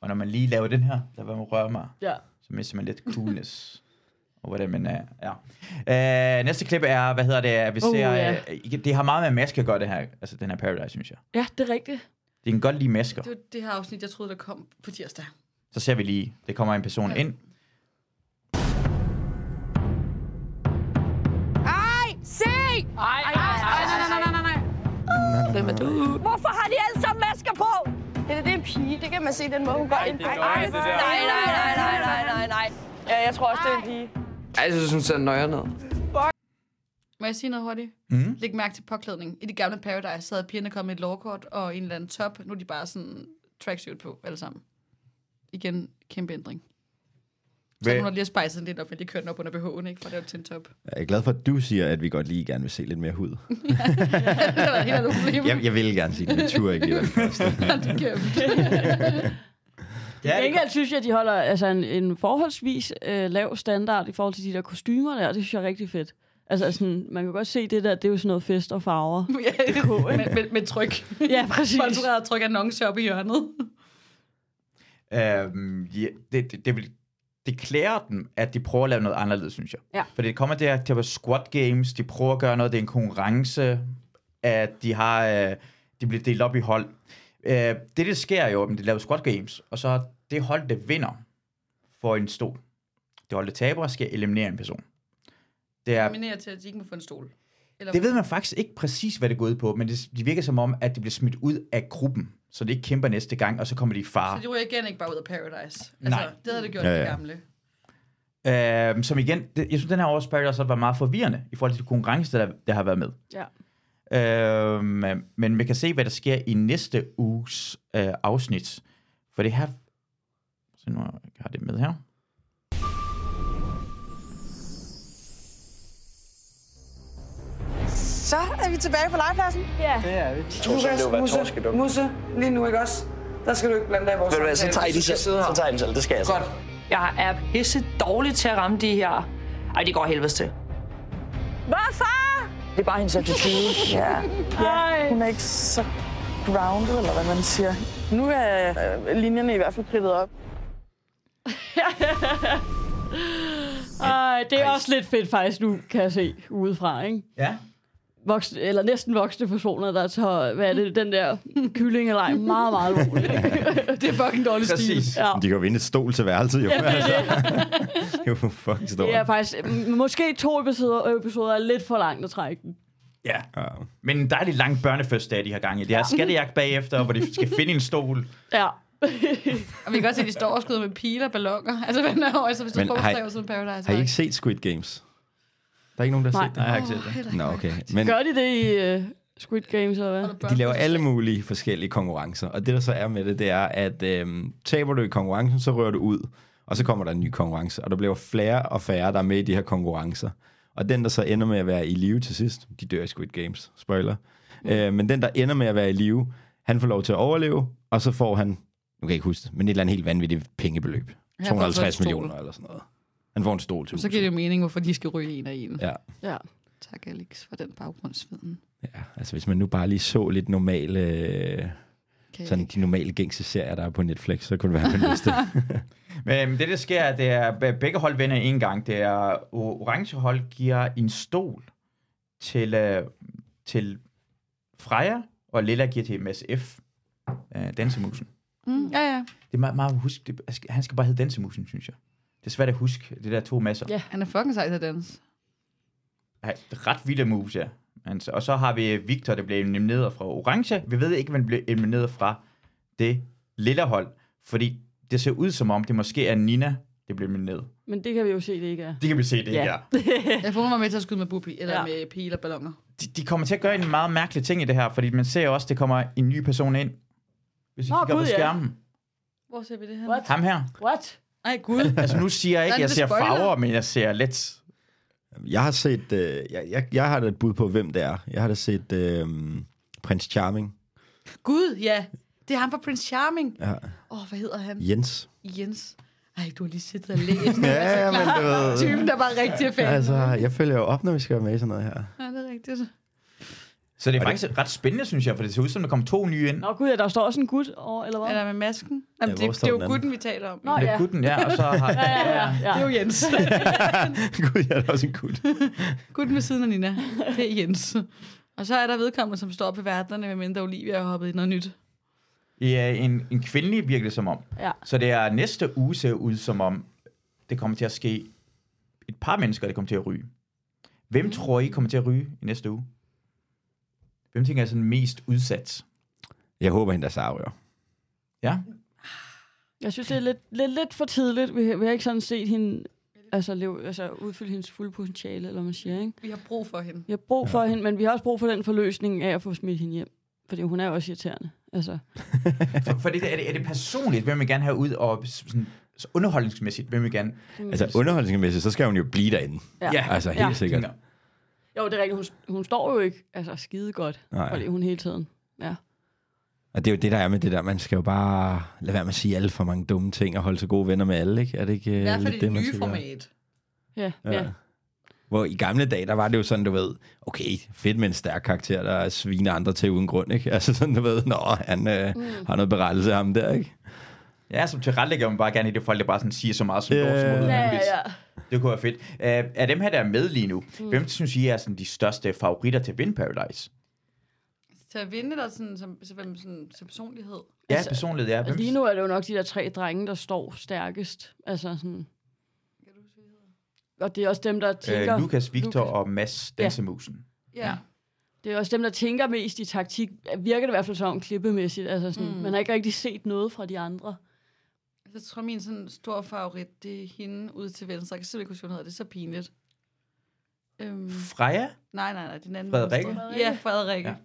Og når man lige laver den her, der var man rører mig, Ja. så mister man lidt coolness. Og hvordan man er. Ja. Øh, næste klip er, hvad hedder det, vi Uh, ser, ja. øh, det har meget med maske at gøre, det her, altså den her Paradise, synes jeg. Ja, det er rigtigt. Det kan godt lide masker. Det var det her afsnit, jeg troede, der kom på tirsdag. Så ser vi lige, det kommer en person ind. Ej, se! Ej, ej, ej, nej, nej, nej, nej, nej. Hvem er du? Hvorfor har de alle sammen masker på? Eller det er en pige, det kan man se, den måde, hun går ind. Ej, nej, nej, nej, nej, nej, nej, nej. Ja, jeg tror også, det er en pige. Ej, jeg synes, hun ser nøjere. Må jeg sige noget hurtigt? Mm. Læg mærke til påklædning. I det gamle Paradise, så havde pigerne kommet med et lovkort og en eller anden top. Nu er de bare sådan tracksuit på, alle sammen. Igen, kæmpe ændring. Så hun har lige spejset lidt op, men de kørte den op under BH'en, ikke? For det var til en top. Jeg er glad for, at du siger, at vi godt lige gerne vil se lidt mere hud. det var helt. Jeg, jeg vil gerne sige det, men tur ikke lige være det første. det kan Ja, Gengæld synes jeg, at de holder altså, en, en forholdsvis øh, lav standard i forhold til de der kostymer der, og det synes jeg er rigtig fedt. Altså sådan, man kan godt se det der, det er jo sådan noget fest og farver. ja, med, med, med tryk. Ja, præcis. Sponsoreret tryk annonce op i hjørnet. Øhm, ja, det, det, det, vil, det klæder dem, at de prøver at lave noget anderledes, synes jeg. Ja. For det kommer der til at være squad games, de prøver at gøre noget, det er en konkurrence, at de har, øh, de bliver delt op i hold. Øh, det, det sker jo, at de laver squad games, og så det hold, der vinder, får en stol. Det hold, der taber, skal eliminere en person. Det er, Nominerer til, at de ikke må få en stol. Eller det ved man faktisk ikke præcis, hvad det går ud på, men det, det virker som om, at de bliver smidt ud af gruppen, så de ikke kæmper næste gang, og så kommer de i fare. Så de ryger igen ikke bare ud af Paradise. Altså, Nej. det havde det gjort Ja, ja, det gamle. Øh, som igen, det, jeg synes, den her års Paradise var meget forvirrende i forhold til de konkurrencer, der, der har været med. Ja. Øh, men vi kan se, hvad der sker i næste uges øh, afsnit. For det her... Så nu har jeg det med her. Så er vi tilbage på legepladsen. Ja. Det er vi. være Musse. Musse, lige nu ikke også? Der skal du ikke blande dig i vores Ved du hvad, så tager I den selv. Så tager I den selv. Det skal jeg så. Godt. Jeg er pisse dårlig til at ramme de her. Ej, det går helvedes til. Hvad, far? Det er bare hendes attitude. Ja. ja. Hun er ikke så grounded, eller hvad man siger. Nu er øh, linjerne i hvert fald kridtet op. Ej, det er også lidt fedt faktisk nu, kan jeg se udefra, ikke? Ja. Voksne, eller næsten voksne personer, der tager, hvad er det, den der kyllingeleg meget, meget alvorligt. det er fucking dårlig stil. Ja. De kan jo vinde et stol til værelset, jo. Ja, det er altså. det er jo fucking stort. Er faktisk, måske to episoder, episoder er lidt for langt at trække den. Ja. Men en dejlig lang børnefødselsdag, de har gang i. Det er skattejagt bagefter, hvor de skal finde en stol. Ja. Og vi kan godt se, at de står og skyder med piler og ballonger. Altså, hvad er over, så hvis du Men prøver har, sådan Paradise. har I ikke set Squid Games? Der er ikke nogen, der har Nej. set det? Nej, jeg har ikke set det. Nå, okay. Men Gør de det i uh, Squid Games, eller hvad? de laver alle mulige forskellige konkurrencer. Og det, der så er med det, det er, at øhm, taber du i konkurrencen, så rører du ud. Og så kommer der en ny konkurrence. Og der bliver flere og færre, der er med i de her konkurrencer. Og den, der så ender med at være i live til sidst, de dør i Squid Games, spoiler. Mm. Øh, men den, der ender med at være i live, han får lov til at overleve, og så får han, nu kan jeg ikke huske det, men et eller andet helt vanvittigt pengebeløb. Han får så en 250 stol. millioner eller sådan noget. Han får en stol til Så giver det jo mening, hvorfor de skal ryge en af en. Ja. Ja. Tak, Alex, for den baggrundsviden. Ja, altså hvis man nu bare lige så lidt normale øh, jeg sådan de normale gængse serier, der er på Netflix, så kunne det være den liste. Men det, der sker, det er, at begge hold vinder en gang. Det er, orange hold giver en stol til, uh, til Freja, og lilla giver til MSF, uh, Dansemusen. Mm, ja, ja. Det er meget, meget husk. Det, han skal bare hedde Dansemusen, synes jeg. Det er svært at huske, det der to masser. Ja. Han er fucking sej til at danse. Ja, ret vilde moves, ja. Men så- Og så har vi Victor, der blev elimineret fra Orange. Vi ved ikke, han blev elimineret fra det lille hold, fordi det ser ud som om, det måske er Nina, der blev elimineret. Men det kan vi jo se, det ikke er. Det kan vi se, det ikke er. Jeg får var med til at skyde med bupi, eller Ja. ja. med pil og ballonger. De, de kommer til at gøre en meget mærkelig ting i det her, fordi man ser jo også, at det kommer en ny person ind. Hvis vi Nå, kigger gud, på ja. skærmen. Hvor ser vi det her? What? Ham her. What? Ej, gud. Altså nu siger jeg ikke, Nej, jeg ser spoiler. farver, men jeg ser let. Jeg har set, øh, jeg, jeg, jeg har da et bud på, hvem det er. Jeg har da set øh, Prins Charming. Gud, ja. Det er ham fra Prince Charming. Ja. Åh, oh, hvad hedder han? Jens. Jens. Ej, du har lige siddet og læst. Ja, ja, men du ved- Typen, der bare rigtig er fan. Altså, jeg følger jo op, når vi skal være med i sådan noget her. Ja, det er rigtigt. Så det er faktisk ret spændende, synes jeg, for det ser ud som, der kommer to nye ind. Nå gud, ja, der står også en gut over, eller hvad? Er der med masken? Ja, Jamen, hvor det, det er jo gutten, vi taler om. Nå, ja. gutten, ja, og så har... Ja, ja, ja. ja. Det er jo Jens. Gud, jeg er da også en gut. gutten ved siden af Nina. Det er Jens. Og så er der vedkommende, som står op ved værterne, medmindre Olivia har hoppet i noget nyt. Ja, en, en kvindelig virkelig som om. Ja. Så det er næste uge ser ud som om, det kommer til at ske et par mennesker, der kommer til at ryge. Hvem tror I kommer til at ryge i næste uge? Hvem tænker er sådan mest udsat? Jeg håber, hende der Sarah. Ja? Jeg synes, det er lidt, lidt, lidt for tidligt. Vi, vi har ikke sådan set hende altså, leve, altså, udfylde hendes fulde potentiale, eller hvad man siger. Ikke? Vi har brug for hende. Vi har brug for ja. hende, men vi har også brug for den forløsning af at få smidt hende hjem. Fordi hun er også irriterende. Altså, For, for det, er, det, er det personligt, hvem vil gerne have ud, og sådan, så underholdningsmæssigt, hvem vil gerne... Altså, underholdningsmæssigt, så skal hun jo blive derinde. Ja. Ja. Altså, helt Ja. sikkert. Jo, det er rigtigt. Hun, hun står jo ikke altså, skide godt, Nej. fordi hun hele tiden. Ja. Og det er jo det, der er med det der. Man skal jo bare lade være med at sige alle for mange dumme ting og holde sig gode venner med alle, ikke? Er det ikke I hvert fald det, det man nye format. Ja, Ja. ja. Hvor i gamle dage, der var det jo sådan, du ved, okay, fedt med en stærk karakter, der sviner andre til uden grund, ikke? Altså sådan, du ved, nå, han øh, mm. har noget berettelse af ham der, ikke? Ja, som tilrettelægger man bare gerne i det folk, der bare sådan siger så meget som yeah. som overhovedet Ja, ja, ja. Det kunne være fedt. Uh, af dem her, der er med lige nu, mm. hvem synes I er sådan de største favoritter til vinde Paradise? Til at vinde der sådan, som, som, sådan, som personlighed. Ja, Altså, personligt, ja. Hvem? Lige nu er det jo nok de der tre drenge, der står stærkest. Altså sådan... Og det er også dem, der tænker... Uh, Lukas, Victor Lukas. og Mads Dansemusen. Ja. Det er også dem, der tænker mest i taktik. Virker det i hvert fald som klippemæssigt. Altså sådan, mm. Man har ikke rigtig set noget fra de andre. Jeg tror, min sådan stor favorit, det er hende ude til venstre. Jeg kan simpelthen ikke huske, hvad hun hedder. Det er så pinligt. Øhm, Freja? nej, nej, nej. Den anden Frederikke? venstre. Ja, Frederikke. Ja. Ja.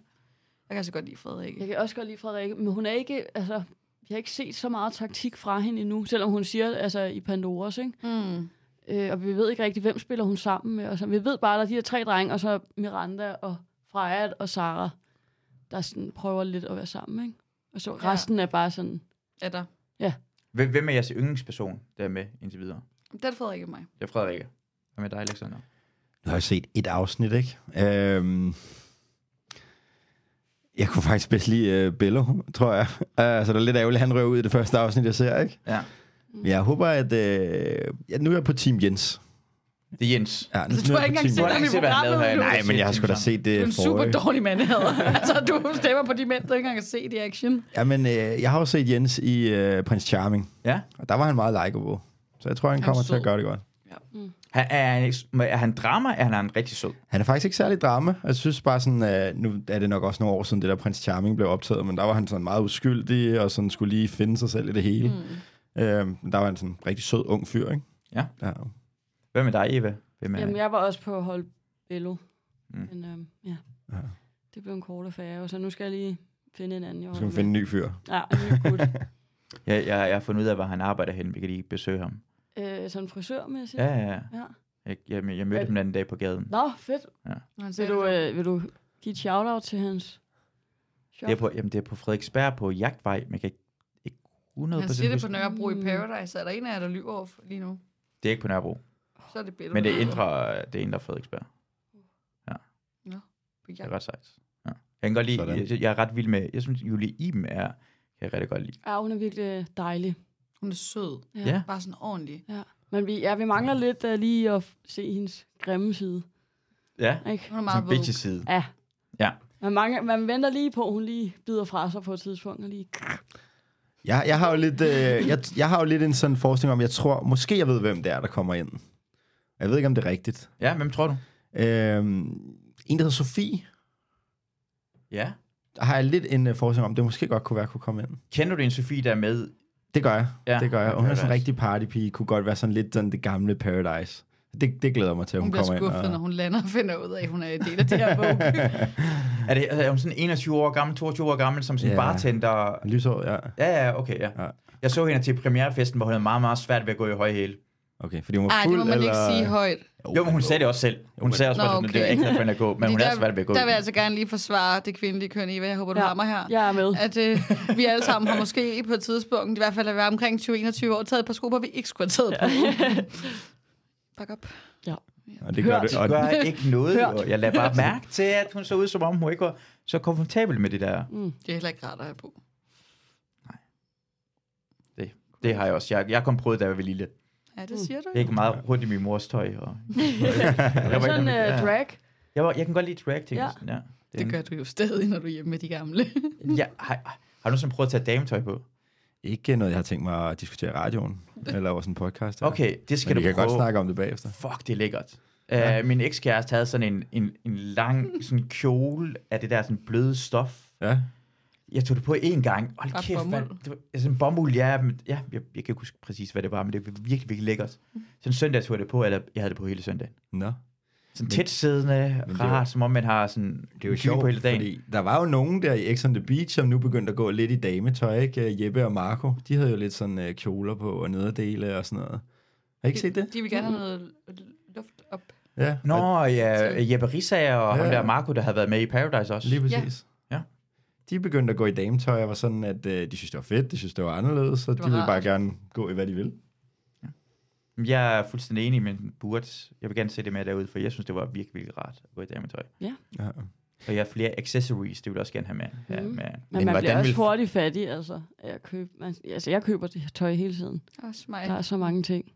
Jeg kan så godt lide Frederikke. Jeg kan også godt lide Frederikke, men hun er ikke... Altså, jeg har ikke set så meget taktik fra hende endnu, selvom hun siger, altså i Pandoras, ikke? Mm. Øh, og vi ved ikke rigtig, hvem spiller hun sammen med. Og så, vi ved bare, at der er de her tre drenge, og så Miranda og Freja og Sara, der sådan prøver lidt at være sammen, ikke? Og så Ja. resten er bare sådan... Er der? Hvem, hvem er jeres yndlingsperson, der er med indtil videre? Det er Frederikke mig. Det er Frederikke. Hvad med dig, Alexander? Nu har jeg set et afsnit, ikke? Øhm, jeg kunne faktisk bedst lide uh, Bello, tror jeg. Uh, så det er lidt ærgerligt, at han rører ud i det første afsnit, jeg ser, ikke? Ja. Men jeg håber, at... Uh, ja, nu er jeg på Team Jens. Det er Jens. Ja, nu, Så du nu har er ikke engang set ham i programmet. Nej, men jeg har sgu da set det Du er en super dårlig mand, Altså, du stemmer på de mænd, du ikke engang har set i action. Ja, men øh, jeg har jo set Jens i øh, Prince Charming, Ja. og der var han meget likeable. Så jeg tror, han Han er kommer til at gøre det godt. Han, er, han, ikke- er han drama, er han, han rigtig sød? Han er faktisk ikke særlig drama. Jeg synes bare sådan, øh, nu er det nok også nogle år siden, det der Prince Charming blev optaget, men der var han sådan meget uskyldig, og sådan skulle lige finde sig selv i det hele. Mm. Øh, men der var han sådan en rigtig sød, ung fyr, ikke? Ja. ja. Hvad med dig, Eva? Hvem er Jamen, jeg var også på hold Bello. Mm. Mm. Men øhm, ja. Ja. det blev en kort affære, så nu skal jeg lige finde en anden. jeg Så skal finde en ny fyr. Ja, en ny gut. Jeg, jeg, jeg har fundet ud af, hvor han arbejder hen. Vi kan lige besøge ham. øh, sådan frisørmæssigt. Ja, ja, ja. ja. Jeg, jeg, jeg mødte ham den anden dag på gaden. Nå, fedt. Han Vil sagde du, øh, vil du give et shout-out til hans shop? Det er på, jamen, det er på Frederiksberg på Jagtvej, men jeg kan ikke, ikke 100 Han siger det på. Nørrebro i Paradise. Er der en af jer, der lyver over lige nu? Det er ikke på Nørrebro. Så er det billeder. Men det er indre, det er indre Frederiksberg. På Det er ret sejt. Ja. Jeg kan godt lide, Sådan. jeg, jeg, er ret vild med, jeg synes, Julie Iben er jeg rigtig godt lide. Ja, hun er virkelig dejlig. Hun er sød. Ja. Ja. Bare sådan ordentlig. Ja. Men vi, ja, vi mangler lidt uh, lige at se hendes grimme side. Ja, Ikke? Hun er meget bitches side. Ja. Ja. Man, mange, man venter lige på, at hun lige bider fra sig på et tidspunkt. Og lige... Jeg, jeg, har jo lidt, øh, jeg, jeg har jo lidt en sådan forestilling om, jeg tror, måske jeg ved, hvem det er, der kommer ind. Jeg ved ikke, om det er rigtigt. Ja, hvem tror du? Øhm, en, der hedder Sofie, Ja. der har jeg lidt en uh, forestilling om, det måske godt kunne være, kunne komme ind. Kender du en Sofie, der er med? Det gør jeg. Ja, det gør jeg. Hun er sådan en rigtig partypige, kunne godt være sådan lidt sådan det gamle Paradise. Det, det glæder mig til, at Hun hun, bliver kommer skuffet, ind. når hun lander og finder ud af, at hun er en del af det her bog. Er, det, er hun sådan 21 år gammel, 22 år gammel, som sådan Ja. bartender? Lysår, ja. Ja, ja, okay, ja. Ja. Jeg så hende til premierefesten, hvor hun havde meget, meget svært ved at gå i høje hæle. Okay, fordi hun var Ej, fuld, det må man eller... ikke sige højt. Jo, men hun sagde det også selv. Hun sagde også, Nå, at okay. det er ikke noget for at gå, men hun er der- svært ved at gå. Der vil jeg altså gerne lige forsvare det kvindelige køn, Eva. Jeg håber, du Ja. har mig her. Jeg er med. At øh, vi alle sammen har måske på et tidspunkt, i hvert fald at være omkring 20-21 år, taget et par sko på, vi ikke skulle have taget på. Bak op. Og det gør Hørt. det. Det Og, gør ikke noget. Hørt. jo. Jeg lader bare mærke til, at hun så ud, som om hun ikke var så komfortabel med det der. Det er heller ikke rart at have på. Det har jeg også. Jeg, jeg kom prøvet, da jeg var lille. Ja, det siger du. Jeg gik meget rundt i min mors tøj. Og... Det er sådan uh, drag. Jeg, var, jeg kan godt lide drag ting. Ja. Ja. Ja. Det gør du jo stadig, når du er hjemme med de gamle. Ja, har, har du sådan prøvet at tage dametøj på? ikke noget, jeg har tænkt mig at diskutere i radioen, eller over sådan en podcast. her. Okay, det skal Men vi du kan prøve. godt snakke om det bagefter. Fuck, det er lækkert. Ja. Uh, min ekskæreste havde sådan en, en, en lang sådan kjole af det der sådan bløde stof. Ja. Jeg tog det på én gang. Hold Bare kæft, bomuld. mand. Det var altså en bomuld, ja. Men, ja jeg, jeg kan ikke huske præcis, hvad det var, men det var virkelig, virkelig lækkert. Så en søndag tog jeg det på, eller jeg havde det på hele søndagen. Nå. Sådan tæt siddende, rart, jo- som om man har sådan Det er jo sjovt, på hele dagen. fordi der var jo nogen der i X on the Beach, som nu begyndte at gå lidt i dametøj, ikke? Jeppe og Marco, de havde jo lidt sådan uh, kjoler på og nederdele og sådan noget. Har I ikke set det? De vil gerne have noget luft op. Ja. Nå, og ja, Jeppe Rissager og Ja. ham der Marco, der havde været med i Paradise også. Lige præcis. Ja. De begyndte at gå i dametøj og var sådan, at uh, de synes, det var fedt, de synes, det var anderledes, så var de ville bare gerne gå i, hvad de vil. Jeg er fuldstændig enig, men burde, jeg vil gerne se det med derude, for jeg synes, det var virkelig, virkelig rart at gå i dametøj. Ja. Og jeg har flere accessories, det vil jeg også gerne have med. Ja, Mhm. med. Men, Men man bliver også vil- hurtigt fattig, altså. af at købe, man, altså, jeg køber det her tøj hele tiden. Også mig. Der er så mange ting.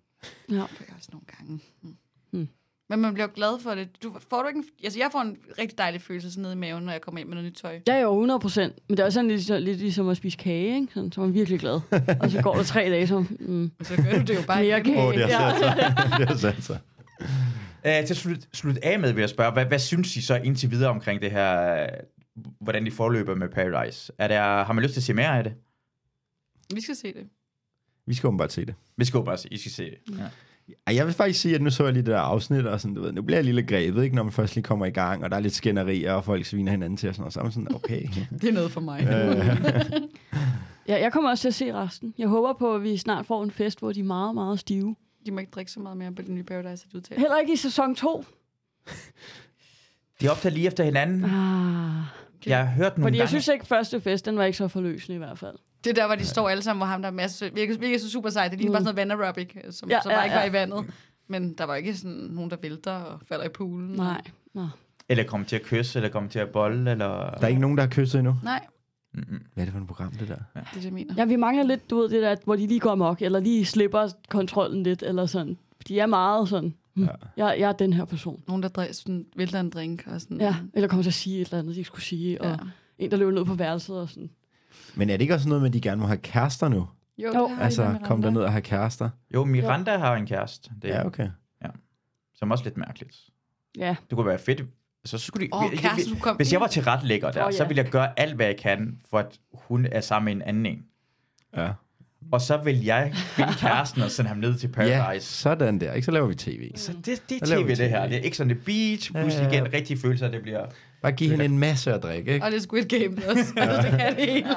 Ja. Det er også nogle gange. Mm. Hmm. Men man bliver jo glad for det. Du, får du ikke en, altså jeg får en rigtig dejlig følelse sådan nede i maven, når jeg kommer ind med noget nyt tøj. Ja, jo, 100 procent. Men det er også sådan lidt, lidt ligesom at spise kage, ikke? Sådan, så er man virkelig glad. Og så går der tre dage, så... Mm, Og så gør du det jo bare mere kage. Åh, det har ja. sat sig. det har sat sig. Uh, til at slutte, slutte af med, vil jeg spørge, hvad, hvad synes I så indtil videre omkring det her, hvordan de forløber med Paradise? Er der, har man lyst til at se mere af det? Vi skal se det. Vi skal åbenbart se det. Vi skal jo bare se, I skal se det. Ja. Jeg vil faktisk sige, at nu så jeg lige det der afsnit, og sådan, du ved, nu bliver jeg lige lidt grebet, ikke, når man først lige kommer i gang, og der er lidt skænderier, og folk sviner hinanden til, og sådan noget. Så er man sådan, okay. Det er noget for mig. ja, jeg kommer også til at se resten. Jeg håber på, at vi snart får en fest, hvor de er meget, meget stive. De må ikke drikke så meget mere på den nye Paradise, at du tager. Heller ikke i sæson 2. De optager lige efter hinanden. Ah. Jeg har hørt nogle Fordi jeg gange... synes ikke, første fest, den var ikke så forløsende i hvert fald. Det er der, hvor de står alle sammen, hvor ham der er masse... Virker, virker så super sejt. Det ligner Mm. bare sådan noget vanaerobic, som, Ja, som ja, bare ikke var ja. i vandet. Men der var ikke sådan nogen, der vælter og falder i poolen. Nej. Nå. Eller kommer til at kysse, eller kommer til at bolle, eller... Der er ikke nogen, der har kysset endnu. Nej, Mm-mm. Hvad er det for et program, det der? det er det, jeg mener. Ja, vi mangler lidt, du ved, det der, hvor de lige går amok, eller lige slipper kontrollen lidt, eller sådan. De er meget sådan, hm, Ja. jeg, jeg er den her person. Nogen, der drej, sådan, vælter en drink og sådan... Ja, eller kommer til at sige et eller andet, de ikke skulle sige, og Ja. en, der løber ned på værelset og sådan. Men er det ikke også noget med, at de gerne må have kærester nu? Jo, Jo. Altså, kom der ned og have kærester? Jo, Miranda ja. har en kæreste. Det, Ja, okay. Som også lidt mærkeligt. Ja, Det kunne være fedt. Så, skulle de, Åh, jeg- jeg- kæreste, du kom hvis jeg var til ret lækker der, oh, ja. så ville jeg gøre alt, hvad jeg kan, for at hun er sammen med en anden en. Ja. Og så vil jeg finde kæresten og sende ham ned til Ja, Paradise. sådan der. Ikke så laver vi tv. Så det, det er vi tv, det her. TV. Det er ikke sådan det beach, Ja, pludselig ja. igen rigtig følelser, det bliver... Bare give hende en masse at drikke, ikke? Og det er Squid Game også. Altså, det kan det hele.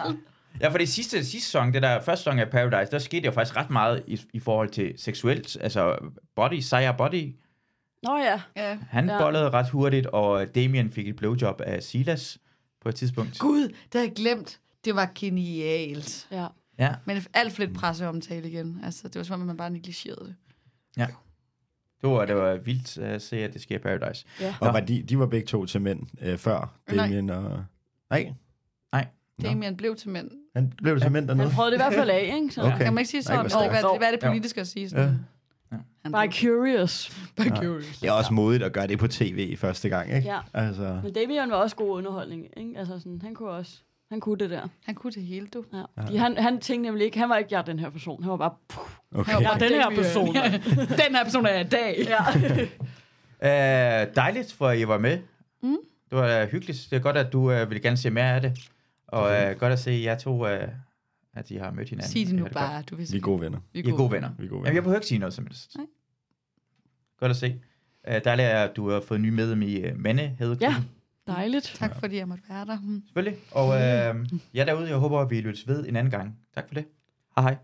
Ja, for det sidste, sidste sæson, det der første sæson af Paradise, der skete jo faktisk ret meget i, i forhold til seksuelt, altså body, sejr body. Nå ja. Ja. Han Ja. ja. bollede ret hurtigt, og Damien fik et blowjob af Silas på et tidspunkt. Gud, det havde jeg glemt. Det var genialt. Ja. Ja, Men alt for lidt presseomtale igen. Altså, det var som om, man bare negligerede det. Det var, det var vildt at se, at det sker i Paradise. ja. Og var de, de var begge to til mænd øh, før, Nej. Damien og... Nej, Damien blev til mænd. Han blev til mænd dernede. Han prøvede det i hvert fald af, ikke? Så. Okay. Kan man ikke sige Nej, sådan? stærkt. hvad, hvad er det Jo. politiske at sige? Sådan. Han By curious. By Ja. curious. Det er også modigt at gøre det på tv første gang, ikke? Ja. Altså, Men Damien var også god underholdning, ikke? Altså sådan, han kunne også, han kunne det der. Han kunne det hele, du. Ja. Fordi han, han tænkte nemlig ikke, han var ikke, jeg den her person. Han var bare, puh, okay. jeg er den her person. Den her person er jeg i dag. Ja. Uh, dejligt, for I var med. Mm. Det var uh, hyggeligt. Det er godt, at du uh, ville gerne se mere af det. Og uh, godt at se jer to, uh, at I har mødt hinanden. Sig det nu er bare. godt. Du vil vi er gode venner. I er gode venner. Vi er gode Jamen, venner. jeg behøver ikke sige noget som helst. Nej. Godt at se. Uh, dejligt, at du har fået ny medlem i uh, Mande Ja, dejligt. Tak fordi jeg måtte være der. Mm. Selvfølgelig. Og uh, jeg derude, jeg håber, at vi lyttes ved en anden gang. Tak for det. Hej hej.